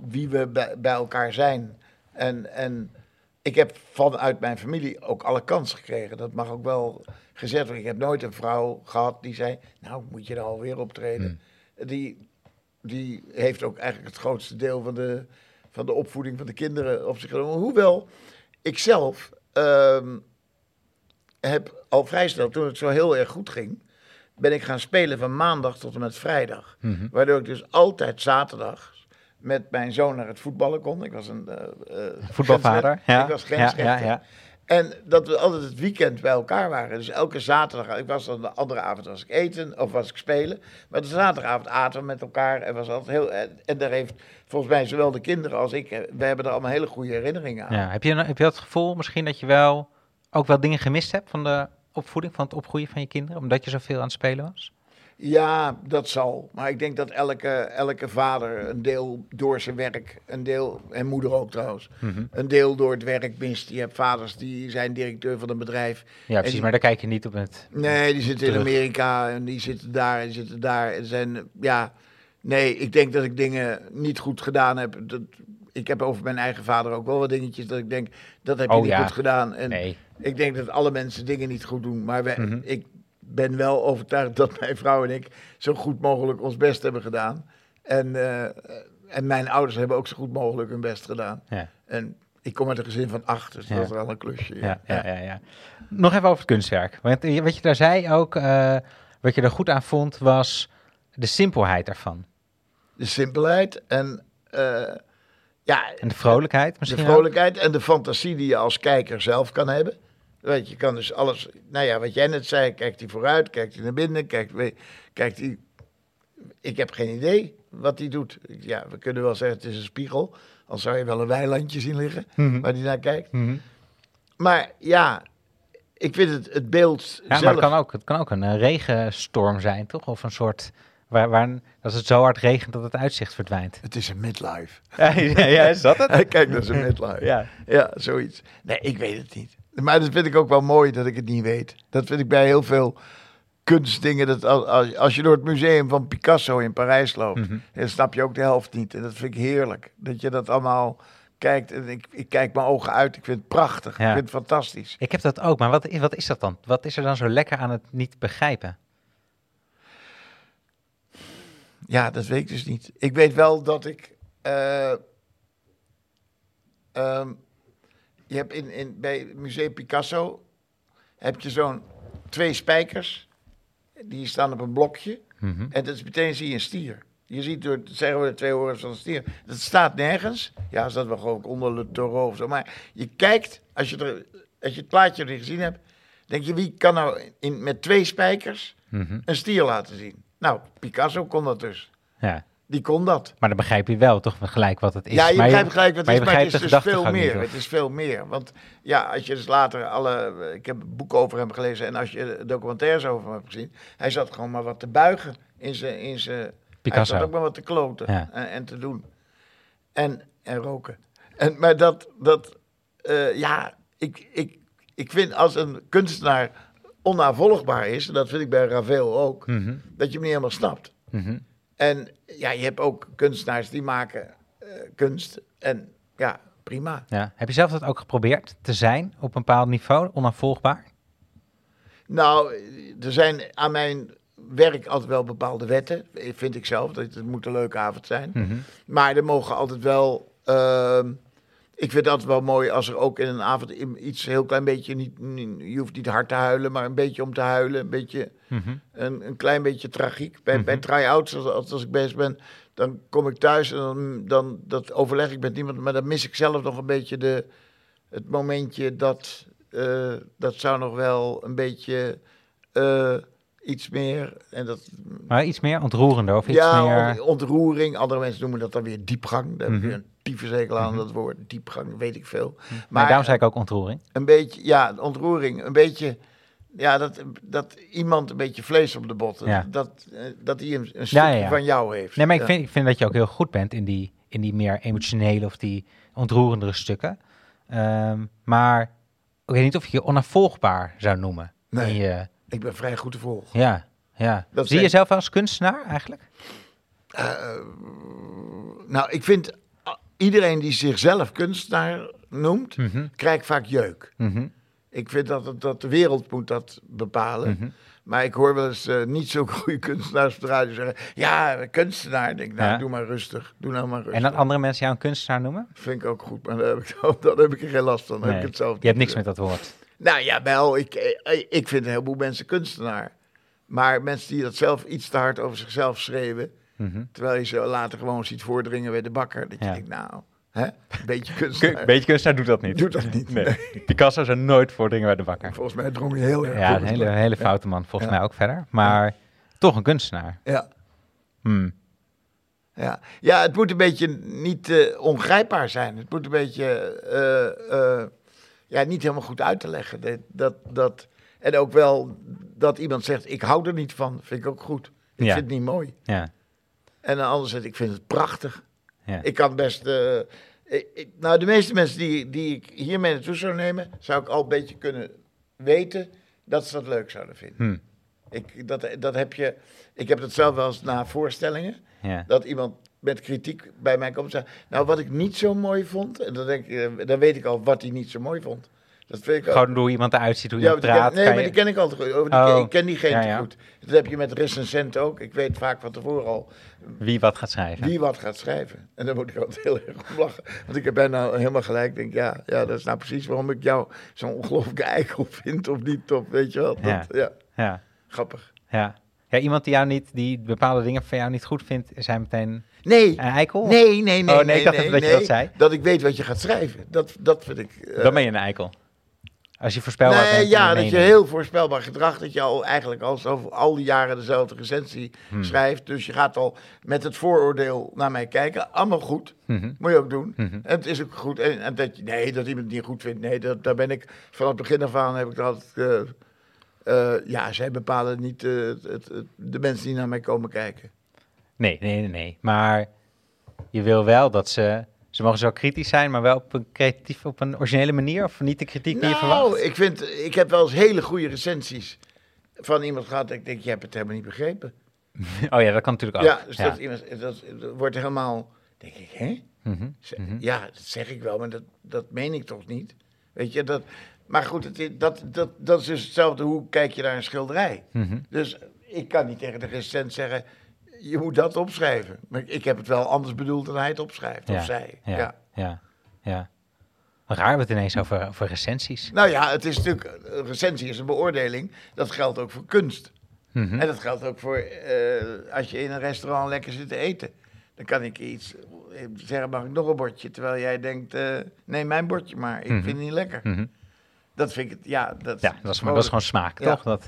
wie we bij, bij elkaar zijn. En, en ik heb vanuit mijn familie ook alle kansen gekregen. Dat mag ook wel gezegd worden. Ik heb nooit een vrouw gehad die zei, nou moet je er alweer optreden. Die, die heeft ook eigenlijk het grootste deel van de, van de opvoeding van de kinderen op zich genomen. Hoewel ik zelf ehm, heb al vrij snel, toen het zo heel erg goed ging, ben ik gaan spelen van maandag tot en met vrijdag. Mhm. Waardoor ik dus altijd zaterdag met mijn zoon naar het voetballen kon. Ik was een eh, eh, Voetbalvader. Ja. Ik was grensrechter. ja, ja. En dat we altijd het weekend bij elkaar waren. Dus elke zaterdag, ik was dan de andere avond was ik eten of was ik spelen. Maar de zaterdagavond aten we met elkaar en was altijd heel. En, en daar heeft volgens mij zowel de kinderen als ik, eh, we hebben er allemaal hele goede herinneringen aan. Ja, heb, je, heb je dat gevoel misschien dat je wel ook wel dingen gemist hebt van de opvoeding, van het opgroeien van je kinderen, omdat je zoveel aan het spelen was? Ja, dat zal. Maar ik denk dat elke, elke vader een deel door zijn werk, een deel, en moeder ook trouwens, Mhm. een deel door het werk mist. Je hebt vaders die zijn directeur van een bedrijf. Ja, precies, maar daar kijk je niet op het... Nee, die zitten in. Amerika en die zitten daar en zitten daar. En zijn, ja, nee, ik denk dat ik dingen niet goed gedaan heb. Dat, ik heb over mijn eigen vader ook wel wat dingetjes dat ik denk, dat heb je Oh, niet ja. goed gedaan. En Nee. ik denk dat alle mensen dingen niet goed doen. Maar wij, Mhm. ik ben wel overtuigd dat mijn vrouw en ik zo goed mogelijk ons best hebben gedaan. En, eh, en mijn ouders hebben ook zo goed mogelijk hun best gedaan. Ja. En ik kom uit een gezin van acht, dus dat is wel een klusje. Ja, ja, ja, ja. Nog even over het kunstwerk. Want je- wat je daar zei ook, eh, wat je er goed aan vond, was de simpelheid ervan. De simpelheid en eh, ja, En de vrolijkheid de misschien ook. vrolijkheid en de fantasie die je als kijker zelf kan hebben. Weet je, kan dus alles, nou ja, wat jij net zei, kijkt hij vooruit, kijkt hij naar binnen, kijkt, kijkt hij... Ik heb geen idee wat hij doet. Ja, we kunnen wel zeggen het is een spiegel, al zou je wel een weilandje zien liggen Mhm. waar hij naar kijkt. Mhm. Maar ja, ik vind het, het beeld Ja, maar zelf... het kan, ook, het kan ook een eh, regenstorm zijn, toch? Of een soort, waar, waar, als het zo hard regent dat het uitzicht verdwijnt. Het is een midlife. ja, ja, is dat het? Hij kijkt naar zijn midlife. Ja. Ja, zoiets. Nee, ik weet het niet. Maar dat vind ik ook wel mooi dat ik het niet weet. Dat vind ik bij heel veel kunstdingen. Dat als- als, je door het museum van Picasso in Parijs loopt, Mhm. dan snap je ook de helft niet. En dat vind ik heerlijk. Dat je dat allemaal kijkt. En ik, ik kijk mijn ogen uit. Ik vind het prachtig. Ja. Ik vind het fantastisch. Ik heb dat ook, maar wat, is- wat is dat dan? Wat is er dan zo lekker aan het niet begrijpen? Ja, dat weet ik dus niet. Ik weet wel dat ik. eh, ehm, je hebt in, in, bij het Museum Picasso. heb je zo'n twee spijkers. Die staan op een blokje. Mhm. En dat is meteen zie je een stier. Je ziet door, zeggen we de twee horens van een stier. Dat staat nergens. Ja, is dat wel gewoon onder Le Taureau of zo. Maar je kijkt, als je er als je het plaatje niet gezien hebt, denk je, wie kan nou in, met twee spijkers Mhm. een stier laten zien? Nou, Picasso kon dat dus. Ja. Die kon dat. Maar dan begrijp je wel toch gelijk wat het is. ja, je Maar begrijpt gelijk wat het is, maar het is dus veel meer. het is veel meer. Want ja, als je dus later alle... Ik heb een boek over hem gelezen en als je documentaires over hem hebt gezien... Hij zat gewoon maar wat te buigen in zijn... In zijn Picasso. Hij zat ook maar wat te kloten Ja. en, en te doen. En, en roken. En, maar dat... dat eh, ja, ik, ik, ik vind als een kunstenaar onnavolgbaar is... en dat vind ik bij Ravel ook... Mhm. dat je hem niet helemaal snapt. Mhm. En ja, je hebt ook kunstenaars die maken eh, kunst. En ja, prima. Ja. Heb je zelf dat ook geprobeerd te zijn op een bepaald niveau, onafvolgbaar? Nou, er zijn aan mijn werk altijd wel bepaalde wetten, vind ik zelf. Dat het moet een leuke avond zijn. Mhm. Maar er mogen altijd wel... ehm, ik vind dat wel mooi als er ook in een avond iets heel klein beetje... Niet, je hoeft niet hard te huilen, maar een beetje om te huilen. Een beetje... Mhm. een, een klein beetje tragiek. Bij, bij Mhm. try-outs, als, als, als ik bezig ben, dan kom ik thuis en dan, dan dat overleg ik met niemand. Maar dan mis ik zelf nog een beetje de, het momentje dat, eh, dat zou nog wel een beetje eh, iets meer. En dat, Maar iets meer ontroerender of iets ja, meer... ontroering. Andere mensen noemen dat dan weer diepgang. Daar heb Mhm. ik weer een tyfushekel aan Mhm. dat woord. Diepgang, weet ik veel. maar, Maar daarom zei ik ook ontroering. een beetje, ja, ontroering. Een beetje, ja, dat, dat iemand een beetje vlees op de botten. Ja. Dat, eh, dat hij een, een stukje Ja, ja, ja. van jou heeft. Nee, maar ik vind, ik vind dat je ook heel goed bent in die, in die meer emotionele of die ontroerendere stukken. Ehm, maar ik weet niet of je je onafvolgbaar zou noemen. Nee. In je, Ik ben vrij goed te volgen. ja, ja. Dat Zie je jezelf als kunstenaar eigenlijk? Eh, nou, ik vind ah, iedereen die zichzelf kunstenaar noemt, Mhm, krijgt vaak jeuk. mhm, Ik vind dat, het- dat de wereld moet dat bepalen. mhm. Maar ik hoor wel eens eh, niet zo goede kunstenaars op de radio zeggen... Ja, kunstenaar. Ik denk, nou, Ja. doe maar rustig. Doe nou maar rustig. En dat andere mensen jou een kunstenaar noemen? vind ik ook goed, maar dan heb ik, dan heb ik er geen last van. Heb Nee, ik het zelf Je hebt niks eh. met dat woord. Nou ja, wel. Ik, eh, ik vind een heleboel mensen kunstenaar. Maar mensen die dat zelf iets te hard over zichzelf schreeuwen... Mhm. terwijl je ze later gewoon ziet voordringen bij de bakker... dat je Ja. denkt, nou, hè, een beetje Kun- kunstenaar. Beetje kunstenaar doet dat niet. Doe dat niet. Nee. Picasso zou nooit voordringen bij de bakker. Volgens mij drong je heel erg Ja, een hele, hele foute man volgens Ja. mij ook verder. Maar toch een kunstenaar. Ja, Hmm. ja. ja, het moet een beetje niet eh, ongrijpbaar zijn. Het moet een beetje... eh, eh, ja, niet helemaal goed uit te leggen. Dat, dat, dat, en ook wel dat iemand zegt, ik hou er niet van. Vind ik ook goed. Ik Ja. vind het niet mooi. Ja. En een ander zegt, ik vind het prachtig. Ja. Ik kan best... eh, ik- nou, de meeste mensen die, die ik hiermee naartoe zou nemen... zou ik al een beetje kunnen weten dat ze dat leuk zouden vinden. Hmm. Ik, dat, dat heb je, ik heb dat zelf wel eens na voorstellingen... Ja. dat iemand met kritiek bij mij komt nou, wat ik niet zo mooi vond... en dan, denk ik, eh, dan weet ik al wat hij niet zo mooi vond. Dat vind ik. Gewoon hoe iemand eruit ziet, hoe je ken- praat. nee, maar je- die ken ik altijd goed. Die, Oh. Ik ken diegene Ja, goed. Dat heb je met recensenten ook. Ik weet vaak van tevoren al Wie wat gaat schrijven. wie wat gaat schrijven. En daar moet ik altijd heel erg om lachen. Want ik heb bijna helemaal gelijk. Ik denk, ja, ja, dat is nou precies waarom ik jou zo'n ongelooflijke eikel vind of niet. Of weet je wel. Dat, Ja. ja. Ja. grappig. Ja. ja, iemand die jou niet, die bepaalde dingen van jou niet goed vindt, hij meteen Nee, een eikel? nee, nee, nee. Oh, nee, ik dacht nee, dat je dat zei. Dat ik weet wat je gaat schrijven. Dat, dat vind ik... eh, Dan ben je een eikel. Als je voorspelbaar nee, bent. ja, dat je heel voorspelbaar gedrag, dat je al eigenlijk al, zo, al die jaren dezelfde recensie Hmm. schrijft. Dus je gaat al met het vooroordeel naar mij kijken. Allemaal goed, Mhm. moet je ook doen. Mhm. En het is ook goed. En, en dat nee, dat iemand het niet goed vindt. Nee, dat, daar ben ik vanaf het begin af aan heb ik dat eh, eh, ja, zij bepalen niet het- de mensen die naar mij komen kijken. Nee, nee, nee, nee. Maar je wil wel dat ze... Ze mogen zo kritisch zijn, maar wel op een creatief, op een originele manier. Of niet de kritiek die je verwacht. Nou, ik, vind, ik heb wel eens hele goede recensies van iemand gehad. Dat ik denk, je hebt het helemaal niet begrepen. Oh ja, dat kan natuurlijk ook. Ja, dus Dat, iemand, dat, wordt helemaal. Denk ik, hè? Mhm. Mhm. Ja, dat zeg ik wel, maar dat, dat meen ik toch niet? Weet je, dat. Maar goed, het, dat, dat, dat is dus hetzelfde. Hoe kijk je naar een schilderij? Mhm. Dus ik kan niet tegen de recensent zeggen. Je moet dat opschrijven. Maar ik heb het wel anders bedoeld dan hij het opschrijft. Ja, Of zij. Ja, Ja. ja, ja. Raar we het ineens over, over recensies. Nou ja, het is natuurlijk. Een recensie is een beoordeling. Dat geldt ook voor kunst. Mhm. En dat geldt ook voor eh, als je in een restaurant lekker zit te eten. Dan kan ik iets eh, zeggen, mag ik nog een bordje? Terwijl jij denkt, eh, nee, mijn bordje maar, ik Mhm. vind het niet lekker. Mhm. Dat vind ik het, ja. Dat, Ja, dat is, dat is gewoon smaak, Ja. toch? Dat,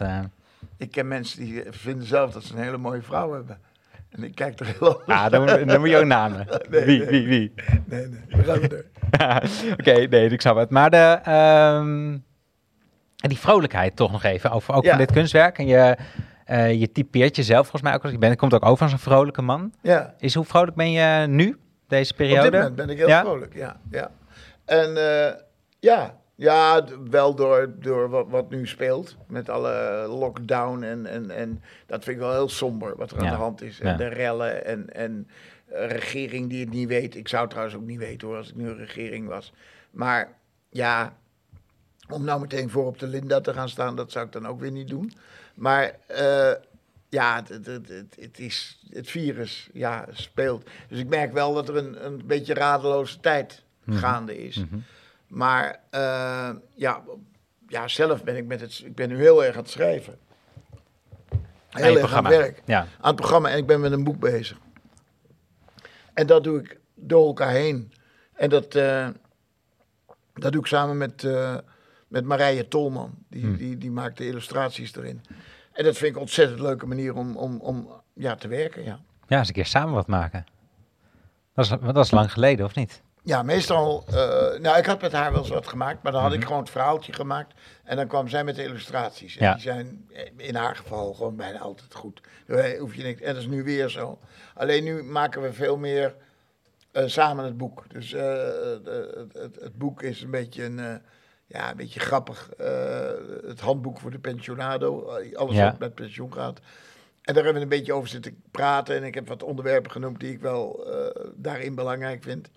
Ik ken mensen die vinden zelf dat ze een hele mooie vrouw hebben. En ik kijk er heel anders ah, dan, dan moet je ook namen. Nee, wie, nee. wie, wie? Nee, nee, we gaan door. Oké, nee, ik snap het. Maar de, en die vrolijkheid toch nog even, over, ook Ja. van dit kunstwerk. En je, eh, je typeert jezelf volgens mij ook. als Je bent, komt ook over als een vrolijke man. Ja. Is, hoe vrolijk ben je nu, deze periode? Op dit moment ben ik heel Ja? vrolijk, ja. ja. En eh, ja, ja, wel door, door wat, wat nu speelt. Met alle lockdown en, en, en dat vind ik wel heel somber wat er aan de hand is. En Ja. de rellen en, en een regering die het niet weet. Ik zou het trouwens ook niet weten hoor, als ik nu een regering was. Maar ja, om nou meteen voor op de Linda te gaan staan, dat zou ik dan ook weer niet doen. Maar eh, ja, het, het, het, het, het is, het virus ja, speelt. Dus ik merk wel dat er een, een beetje radeloze tijd Mhm. gaande is. Mhm. Maar eh, ja, ja, zelf ben ik met het. Ik ben nu heel erg aan het schrijven. Heel erg aan het werk. Ja, Aan het programma en ik ben met een boek bezig. En dat doe ik door elkaar heen. En dat, eh, dat doe ik samen met, eh, met Marije Tolman. Die, Hmm. die, die maakt de illustraties erin. En dat vind ik een ontzettend leuke manier om, om, om ja, te werken. Ja. ja, eens een keer samen wat maken. Dat is, dat is lang geleden, of niet? Ja, meestal. eh, nou, ik had met haar wel eens wat gemaakt, maar dan had ik Mhm. gewoon het verhaaltje gemaakt. En dan kwam zij met de illustraties. En Ja. die zijn in haar geval gewoon bijna altijd goed. Hoef je niks, en dat is nu weer zo. Alleen nu maken we veel meer eh, samen het boek. Dus eh, het, het, het boek is een beetje een. ja, een beetje grappig. het handboek voor de pensionado. Alles Ja. wat met pensioen gaat. En daar hebben we een beetje over zitten praten. En ik heb wat onderwerpen genoemd die ik wel daarin belangrijk vind.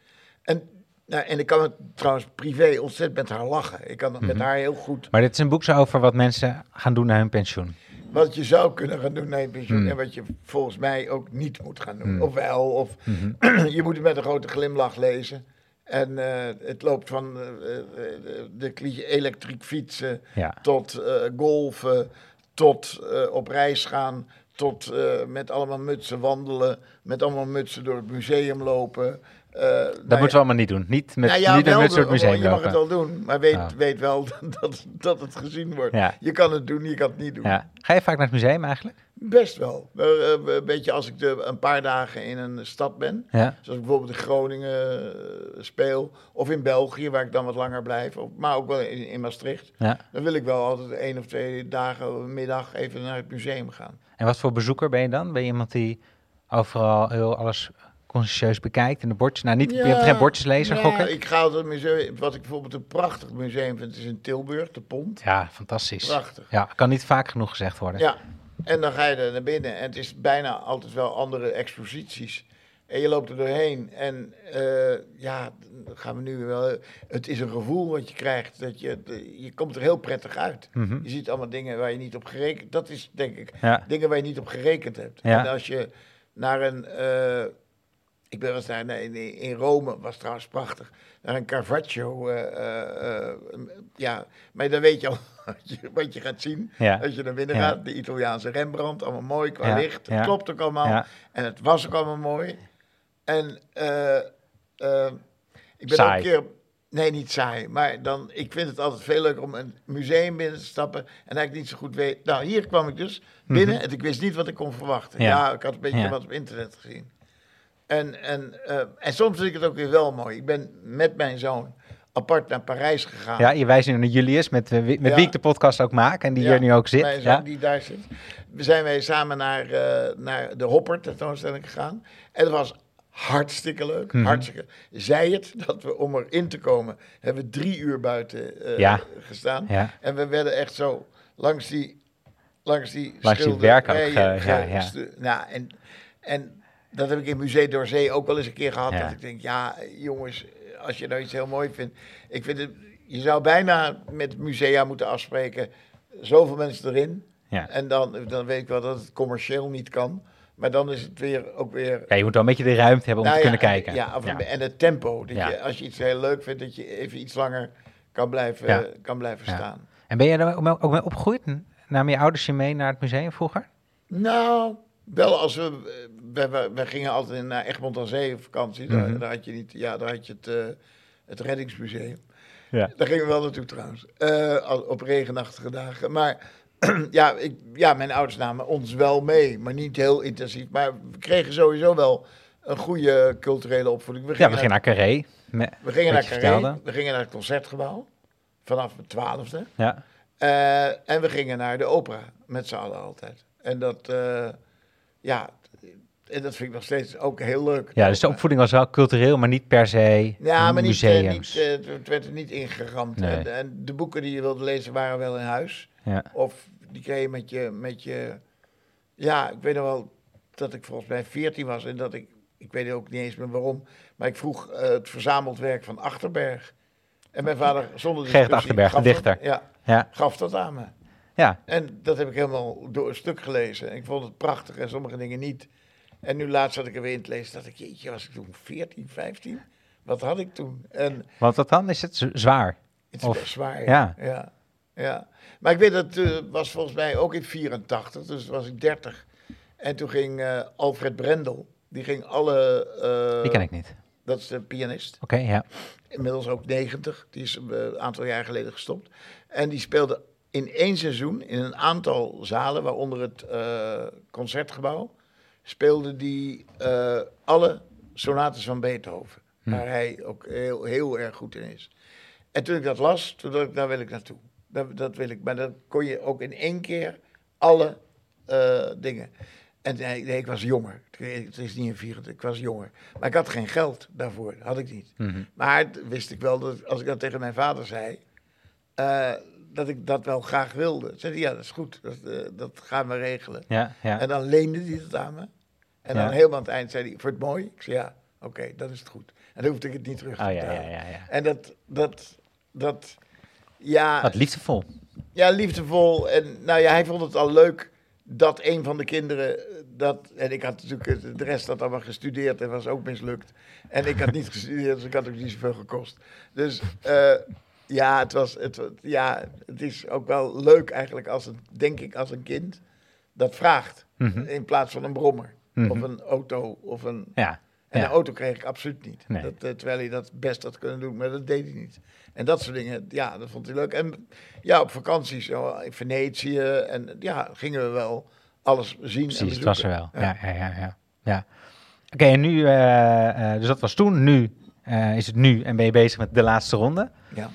En, nou, en ik kan het trouwens privé ontzettend met haar lachen. Ik kan het met Mhm. haar heel goed. Maar dit is een boek zo over wat mensen gaan doen na hun pensioen. Wat je zou kunnen gaan doen na je pensioen. Hmm. En wat je volgens mij ook niet moet gaan doen. Hmm. Of wel. Of Mhm. je moet het met een grote glimlach lezen. En eh, het loopt van eh, de, elektriek fietsen Ja, tot golfen, tot op reis gaan, tot met allemaal mutsen wandelen, met allemaal mutsen door het museum lopen. Eh, nou dat ja, moeten we allemaal niet doen. Niet met, nou ja, niet met doen, museum Je mag het wel doen, maar weet, weet wel dat, dat het gezien wordt. Je kan het doen, je kan het niet doen. ja. Ga je vaak naar het museum eigenlijk? Best wel. Een beetje als ik de, een paar dagen in een stad ben. Ja. Zoals bijvoorbeeld in Groningen eh, speel. Of in België, waar ik dan wat langer blijf. Of, maar ook wel in, in Maastricht. ja. Dan wil ik wel altijd één of twee dagen, middag even naar het museum gaan. En wat voor bezoeker ben je dan? Ben je iemand die overal heel alles consciëntieus bekijkt en de bordjes... Nou, niet, je bent geen bordjeslezer, ja, gok ik? ik ga altijd het museum. Wat ik bijvoorbeeld een prachtig museum vind, is in Tilburg, de Pont. Ja, fantastisch. Prachtig. Ja, kan niet vaak genoeg gezegd worden. Ja, en dan ga je er naar binnen en het is bijna altijd wel andere exposities. En je loopt er doorheen en eh, ja, gaan we nu wel. Het is een gevoel wat je krijgt. Dat je, je komt er heel prettig uit. Mhm. Je ziet allemaal dingen waar je niet op gerekend. Dat is denk ik Ja. dingen waar je niet op gerekend hebt. Ja. En als je naar een. eh, ik ben wel eens naar, in, Rome, was trouwens prachtig. Naar een Caravaggio. eh, eh, eh, ja, maar dan weet je al wat je, gaat zien. Ja. Als je naar binnen Ja. gaat, de Italiaanse Rembrandt, allemaal mooi qua Ja, licht. Het klopt ook allemaal. En het was ook allemaal mooi. En ik ben Saai. ook een keer... Nee, niet saai. Maar dan, ik vind het altijd veel leuker om een museum binnen te stappen. En eigenlijk niet zo goed weet... Nou, hier kwam ik dus binnen en ik wist niet wat ik kon verwachten. Mhm. Ja. Ik had een beetje wat op internet gezien. En, en, eh, en soms vind ik het ook weer wel mooi. Ik ben met mijn zoon apart naar Parijs gegaan. Ja, je wijst nu naar Julius, met, wie- met Ja. wie ik de podcast ook maak en die Ja, hier nu ook zit. Mijn zoon Ja. die daar zit. We zijn wij samen naar, eh, naar de Hopper tentoonstelling gegaan. En dat was hartstikke leuk. Mhm. Hartstikke. Zij het dat we om erin te komen, hebben we drie uur buiten eh, Ja. gestaan. Ja. En we werden echt zo langs die langs die Langs die eh, ge- ja, ja. Nou, en, en dat heb ik in Museum Doorzee ook wel eens een keer gehad. Ja. Dat ik denk, ja jongens, als je nou iets heel mooi vindt. Ik vind het, je zou bijna met musea moeten afspreken. Zoveel mensen erin. Ja. En dan, dan weet ik wel dat het commercieel niet kan. Maar dan is het weer ook weer. ja, je moet wel een beetje de ruimte hebben om Nou te ja, kunnen kijken. Ja, of- ja. en het tempo. Dat Ja. je, als je iets heel leuk vindt, dat je even iets langer kan blijven, kan blijven staan. En ben je er ook ook mee opgegroeid? Namen je ouders je mee naar het museum vroeger? Nou, wel als we. We, we, gingen altijd naar Egmond aan Zee op vakantie. Daar, Mhm. daar had je niet. Ja, daar had je het, eh, het Reddingsmuseum. Ja. Daar gingen we wel naartoe trouwens. Eh, op regenachtige dagen. Maar ja, ik, ja, mijn ouders namen ons wel mee. Maar niet heel intensief. Maar we kregen sowieso wel een goede culturele opvoeding. We Ja, gingen, we gingen naar Carré. Me- we gingen naar Carré. vertelde. We gingen naar het Concertgebouw. Vanaf mijn twaalfde. Ja. Eh, en we gingen naar de opera. Met z'n allen altijd. En dat, ja... En dat vind ik nog steeds ook heel leuk. ja, dus de opvoeding was wel cultureel, maar niet per se Ja, maar niet, eh, niet, eh, het werd er niet ingeramd. Nee. En, en de boeken die je wilde lezen waren wel in huis. ja. Of die kreeg je met je, met je... Ja, ik weet nog wel dat ik volgens mij 14 was en dat ik... Ik weet ook niet eens meer waarom, maar ik vroeg eh, het verzameld werk van Achterberg. En mijn vader, zonder Gerrit discussie, Achterberg, de dat- dichter. ja, Ja, gaf dat aan me. Ja. En dat heb ik helemaal door een stuk gelezen. Ik vond het prachtig en sommige dingen niet. En nu laatst zat ik er weer in te lezen, dacht ik, jeetje, was ik toen 14, 15? Wat had ik toen? En Want wat dan? Is het zwaar? het is Of- best zwaar. ja. ja. ja. Maar ik weet dat het was volgens mij ook in 84, dus was ik 30. En toen ging eh, Alfred Brendel, die ging alle... eh, Die ken ik niet. Dat is de pianist, Oké, ja. inmiddels ook 90. Die is een aantal jaar geleden gestopt. En die speelde in één seizoen in een aantal zalen, waaronder het eh, concertgebouw, speelde die eh, alle sonates van Beethoven. Hm. Waar hij ook heel, heel erg goed in is. En toen ik dat las, toen dacht ik, daar wil ik naartoe. Dat, dat wil ik. Maar dan kon je ook in één keer alle eh, dingen. En nee, ik was jonger. Het is niet een 24, ik was jonger. Maar ik had geen geld daarvoor, had ik niet. Mhm. Maar wist ik wel dat als ik dat tegen mijn vader zei, dat ik dat wel graag wilde. Zei hij, ja, dat is goed, dat, eh, dat gaan we regelen. Ja, ja. En dan leende hij het aan me. En dan helemaal aan het eind zei hij, voor het mooi? Ik zei, ja, oké, dan is het goed. En dan hoefde ik het niet terug te Oh ja, ja, betalen. ja. ja. En dat, dat, dat, ja, Wat liefdevol. ja, liefdevol. En nou ja, hij vond het al leuk dat een van de kinderen dat. En ik had natuurlijk de rest had allemaal gestudeerd en was ook mislukt. En ik had niet gestudeerd, dus ik had ook niet zoveel gekost. Dus eh, ja, het was. Het, ja, het is ook wel leuk eigenlijk als het, denk ik, als een kind dat vraagt. Mhm. In plaats van een brommer. Mhm. Of een auto. Of een, Ja. en Ja. een auto kreeg ik absoluut niet. Nee. Dat, eh, terwijl hij dat best had kunnen doen, maar dat deed hij niet. En dat soort dingen, ja, dat vond hij leuk. En ja, op vakantie zo in Venetië en ja, gingen we wel alles zien en Precies, het was er wel. Ja, ja, ja. ja, ja. Oké, en nu, eh, eh, dus dat was toen. Nu is het nu en ben je bezig met de laatste ronde. Ja.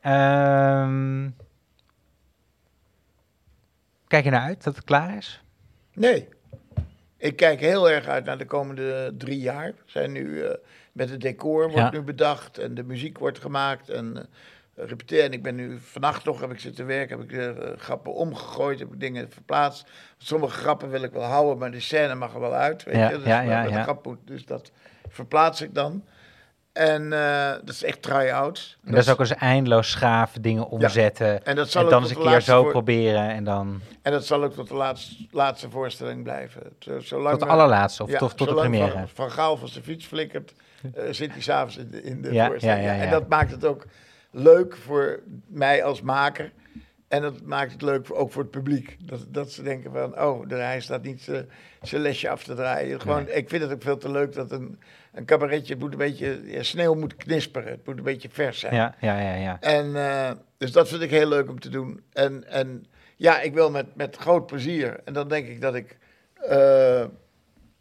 Ehm, kijk je naar uit dat het klaar is? Nee, ik kijk heel erg uit naar de komende drie jaar. We zijn nu eh, met het decor wordt Ja. nu bedacht en de muziek wordt gemaakt en repeteren. En ik ben nu vannacht nog heb ik zitten werken, heb ik eh, grappen omgegooid, heb ik dingen verplaatst. Sommige grappen wil ik wel houden, maar de scène mag er wel uit. Weet Ja, je? Dus, ja, ja, ja. grap moet, dus dat verplaats ik dan. En eh, dat is echt try-outs. En dat is ook eens eindeloos schaven, dingen omzetten. En dat zal En ook dan eens een keer zo voor- proberen en dan En dat zal ook tot de laatste, laatste voorstelling blijven. Zolang tot de allerlaatste of Ja, tot, tot de première. Van, van Gaal van zijn fiets flikkert, eh, zit hij s'avonds in de, in de Ja, voorstelling. En dat maakt het ook leuk voor mij als maker. En dat maakt het leuk ook voor het publiek. Dat, dat ze denken van, oh, de- hij staat niet zijn- zijn lesje af te draaien. Gewoon, Ik vind het ook veel te leuk dat een, een cabaretje, moet een beetje, ja, sneeuw moet knisperen. Het moet een beetje vers zijn. Ja, ja, ja, ja. En eh, dus dat vind ik heel leuk om te doen. En, en ja, ik wil met, met groot plezier. En dan denk ik dat ik eh,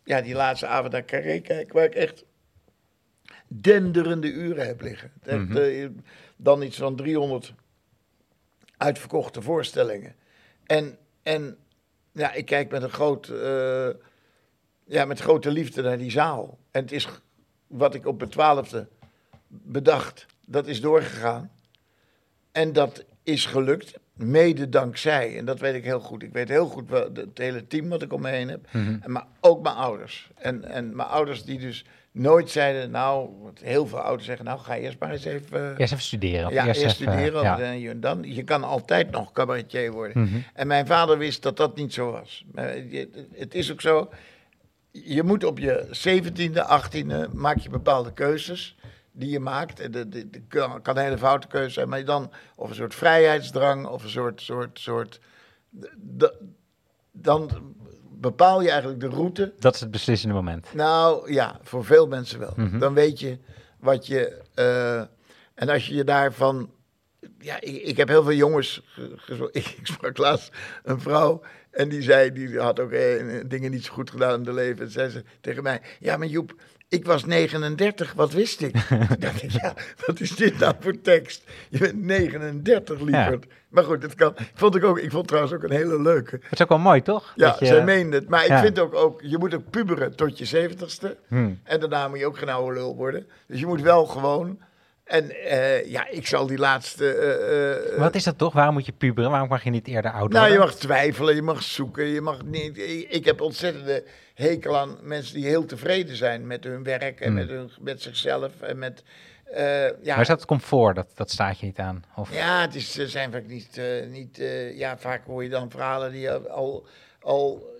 ja, die laatste avond naar Carré kijk, waar ik echt denderende uren heb liggen. Mhm. eh, dan iets van 300 uitverkochte voorstellingen. En, en ja, ik kijk met een groot, eh, ja, met grote liefde naar die zaal. En het is wat ik op mijn twaalfde bedacht, dat is doorgegaan. En dat is gelukt, mede dankzij, en dat weet ik heel goed. Ik weet heel goed wel, het hele team wat ik om me heen heb, Mhm. en maar ook mijn ouders. En, en mijn ouders die dus nooit zeiden, nou, heel veel ouders zeggen, nou ga eerst maar eens even... Eerst even studeren. Ja, eerst, studeren, ja. en je- dan, je kan altijd nog cabaretier worden. Mhm. En mijn vader wist dat dat niet zo was. Maar je- Het is ook zo, je moet op je 17e, 18e, maak je bepaalde keuzes die je maakt. En de, de, de- kan een hele foute keuze zijn, maar dan, of een soort vrijheidsdrang, of een soort, soort, soort, dan bepaal je eigenlijk de route Dat is het beslissende moment. nou ja, voor veel mensen wel. Mhm. Dan weet je wat je. eh, En als je je daarvan... Ja, ik, ik heb heel veel jongens... Ik, ik sprak laatst een vrouw en die zei... Die had ook eh, dingen niet zo goed gedaan in haar leven. En zei ze tegen mij... Ja, maar Joep, ik was 39, wat wist ik? Dacht ik, ja, wat is dit nou voor tekst? Je bent 39, lieverd. Maar goed, dat kan. Vond ik, ook, ik vond trouwens ook een hele leuke. Dat is ook wel mooi, toch? Ja, je- zij meende het. Maar ik Ja. vind ook, ook, je moet ook puberen tot je zeventigste. Hmm. En daarna moet je ook geen oude lul worden. Dus je moet wel gewoon... En eh, ja, ik zal die laatste... eh, eh, Wat is dat toch? Waarom moet je puberen? Waarom mag je niet eerder oud nou, je worden? mag twijfelen, je mag zoeken, je mag niet... Ik, ik heb ontzettende hekel aan mensen die heel tevreden zijn met hun werk en Hmm. met, hun, met zichzelf en met... eh, ja, Maar is dat comfort? Dat, dat staat je niet aan? Of... ja, het is, zijn vaak niet... eh, niet eh, ja, vaak hoor je dan verhalen die al, al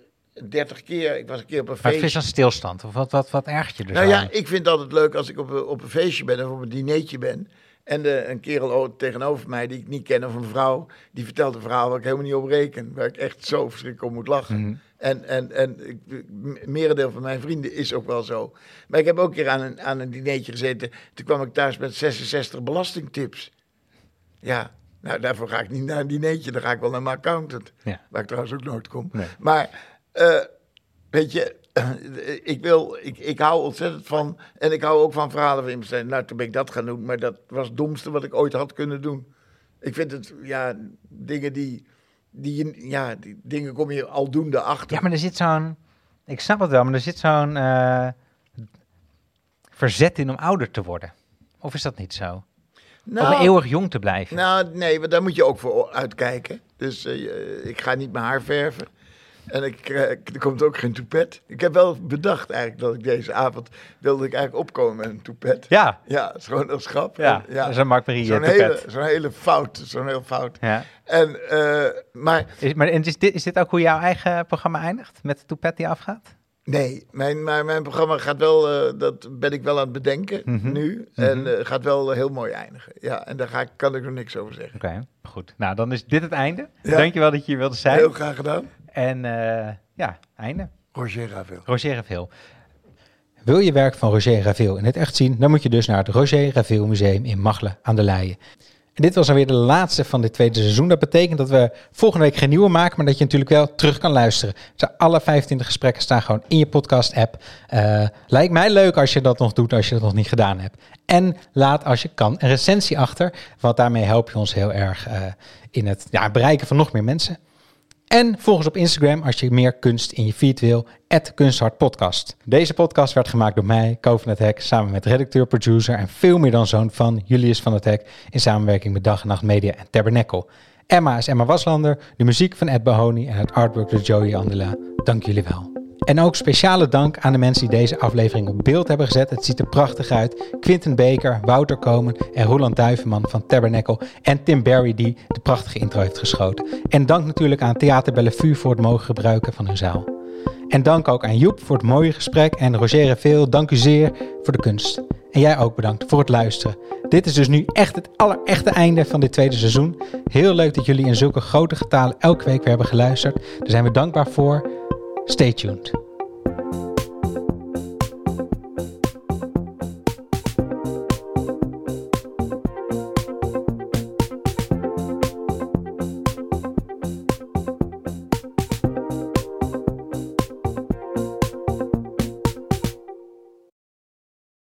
30 keer... Ik was een keer op een Maar het feestje... is een stilstand. Of wat, wat, wat ergert je dus Nou ja, ik vind het altijd leuk als ik op een, op een feestje ben of op een dinertje ben. En de, een kerel tegenover mij die ik niet ken of een vrouw, die vertelt een verhaal waar ik helemaal niet op reken. Waar ik echt zo verschrikkelijk om moet lachen. Mhm. En, en, en m- merendeel van mijn vrienden is ook wel zo. Maar ik heb ook een keer aan een, aan een dinertje gezeten. Toen kwam ik thuis met 66 belastingtips. Ja, nou daarvoor ga ik niet naar een dinertje. Dan ga ik wel naar mijn accountant. Ja. Waar ik trouwens ook nooit kom. Nee. Maar eh, weet je, ik, wil, ik, ik hou ontzettend van. En ik hou ook van verhalen van iemand. Nou, toen ben ik dat gaan doen. Maar dat was het domste wat ik ooit had kunnen doen. Ik vind het, ja, dingen die. Die ja, die dingen kom je aldoende achter. Ja, maar er zit zo'n... Ik snap het wel, maar er zit zo'n eh, verzet in om ouder te worden. Of is dat niet zo? Nou, om eeuwig jong te blijven. Nou, nee, maar daar moet je ook voor uitkijken. Dus eh, ik ga niet mijn haar verven. En ik, eh, er komt ook geen toepet. Ik heb wel bedacht eigenlijk dat ik deze avond wilde ik eigenlijk opkomen met een toepet. ja, Ja, het is gewoon een schap. ja, En, dat is een Mark Marie Zo'n eh, hele, zo'n hele fout, zo'n heel fout. Ja. En, eh, maar Is, maar en is dit, is dit ook hoe jouw eigen programma eindigt? Met de toepet die afgaat? nee, mijn, maar mijn programma gaat wel, eh, dat ben ik wel aan het bedenken Mhm. nu. En eh, gaat wel heel mooi eindigen. Ja, en daar ga ik, kan ik nog niks over zeggen. Oké, goed. Nou, dan is dit het einde. Ja. Dankjewel dat je hier wilde zijn. Heel graag gedaan. En eh, ja, einde. Roger Ravel. Roger Ravel. Wil je werk van Roger Ravel in het echt zien, dan moet je dus naar het Roger Ravel Museum in Machelen aan de Leyen. En dit was alweer de laatste van dit tweede seizoen. Dat betekent dat we volgende week geen nieuwe maken, maar dat je natuurlijk wel terug kan luisteren. Dus alle 25 gesprekken staan gewoon in je podcast-app. Eh, lijkt mij leuk als je dat nog doet, als je dat nog niet gedaan hebt. En laat als je kan een recensie achter, want daarmee help je ons heel erg eh, in het ja, bereiken van nog meer mensen. En volg ons op Instagram als je meer kunst in je feed wil, @kunsthartpodcast. Deze podcast werd gemaakt door mij, Ko van het Hek, samen met redacteur, producer en veel meer dan zoon van Julius van het Hek, in samenwerking met Dag en Nacht Media en Tabernacle. Emma is Emma Waslander, de muziek van Ed Bahoni en het artwork door Joey Andela. Dank jullie wel. En ook speciale dank aan de mensen die deze aflevering op beeld hebben gezet. Het ziet er prachtig uit. Quinten Beker, Wouter Komen en Roland Duivenman van Tabernacle. En Tim Barry die de prachtige intro heeft geschoten. En dank natuurlijk aan Theater Bellevue voor het mogen gebruiken van hun zaal. En dank ook aan Joep voor het mooie gesprek. En Roger Veel, dank u zeer voor de kunst. En jij ook bedankt voor het luisteren. Dit is dus nu echt het allerechte einde van dit tweede seizoen. Heel leuk dat jullie in zulke grote getalen elke week weer hebben geluisterd. Daar zijn we dankbaar voor. Stay tuned.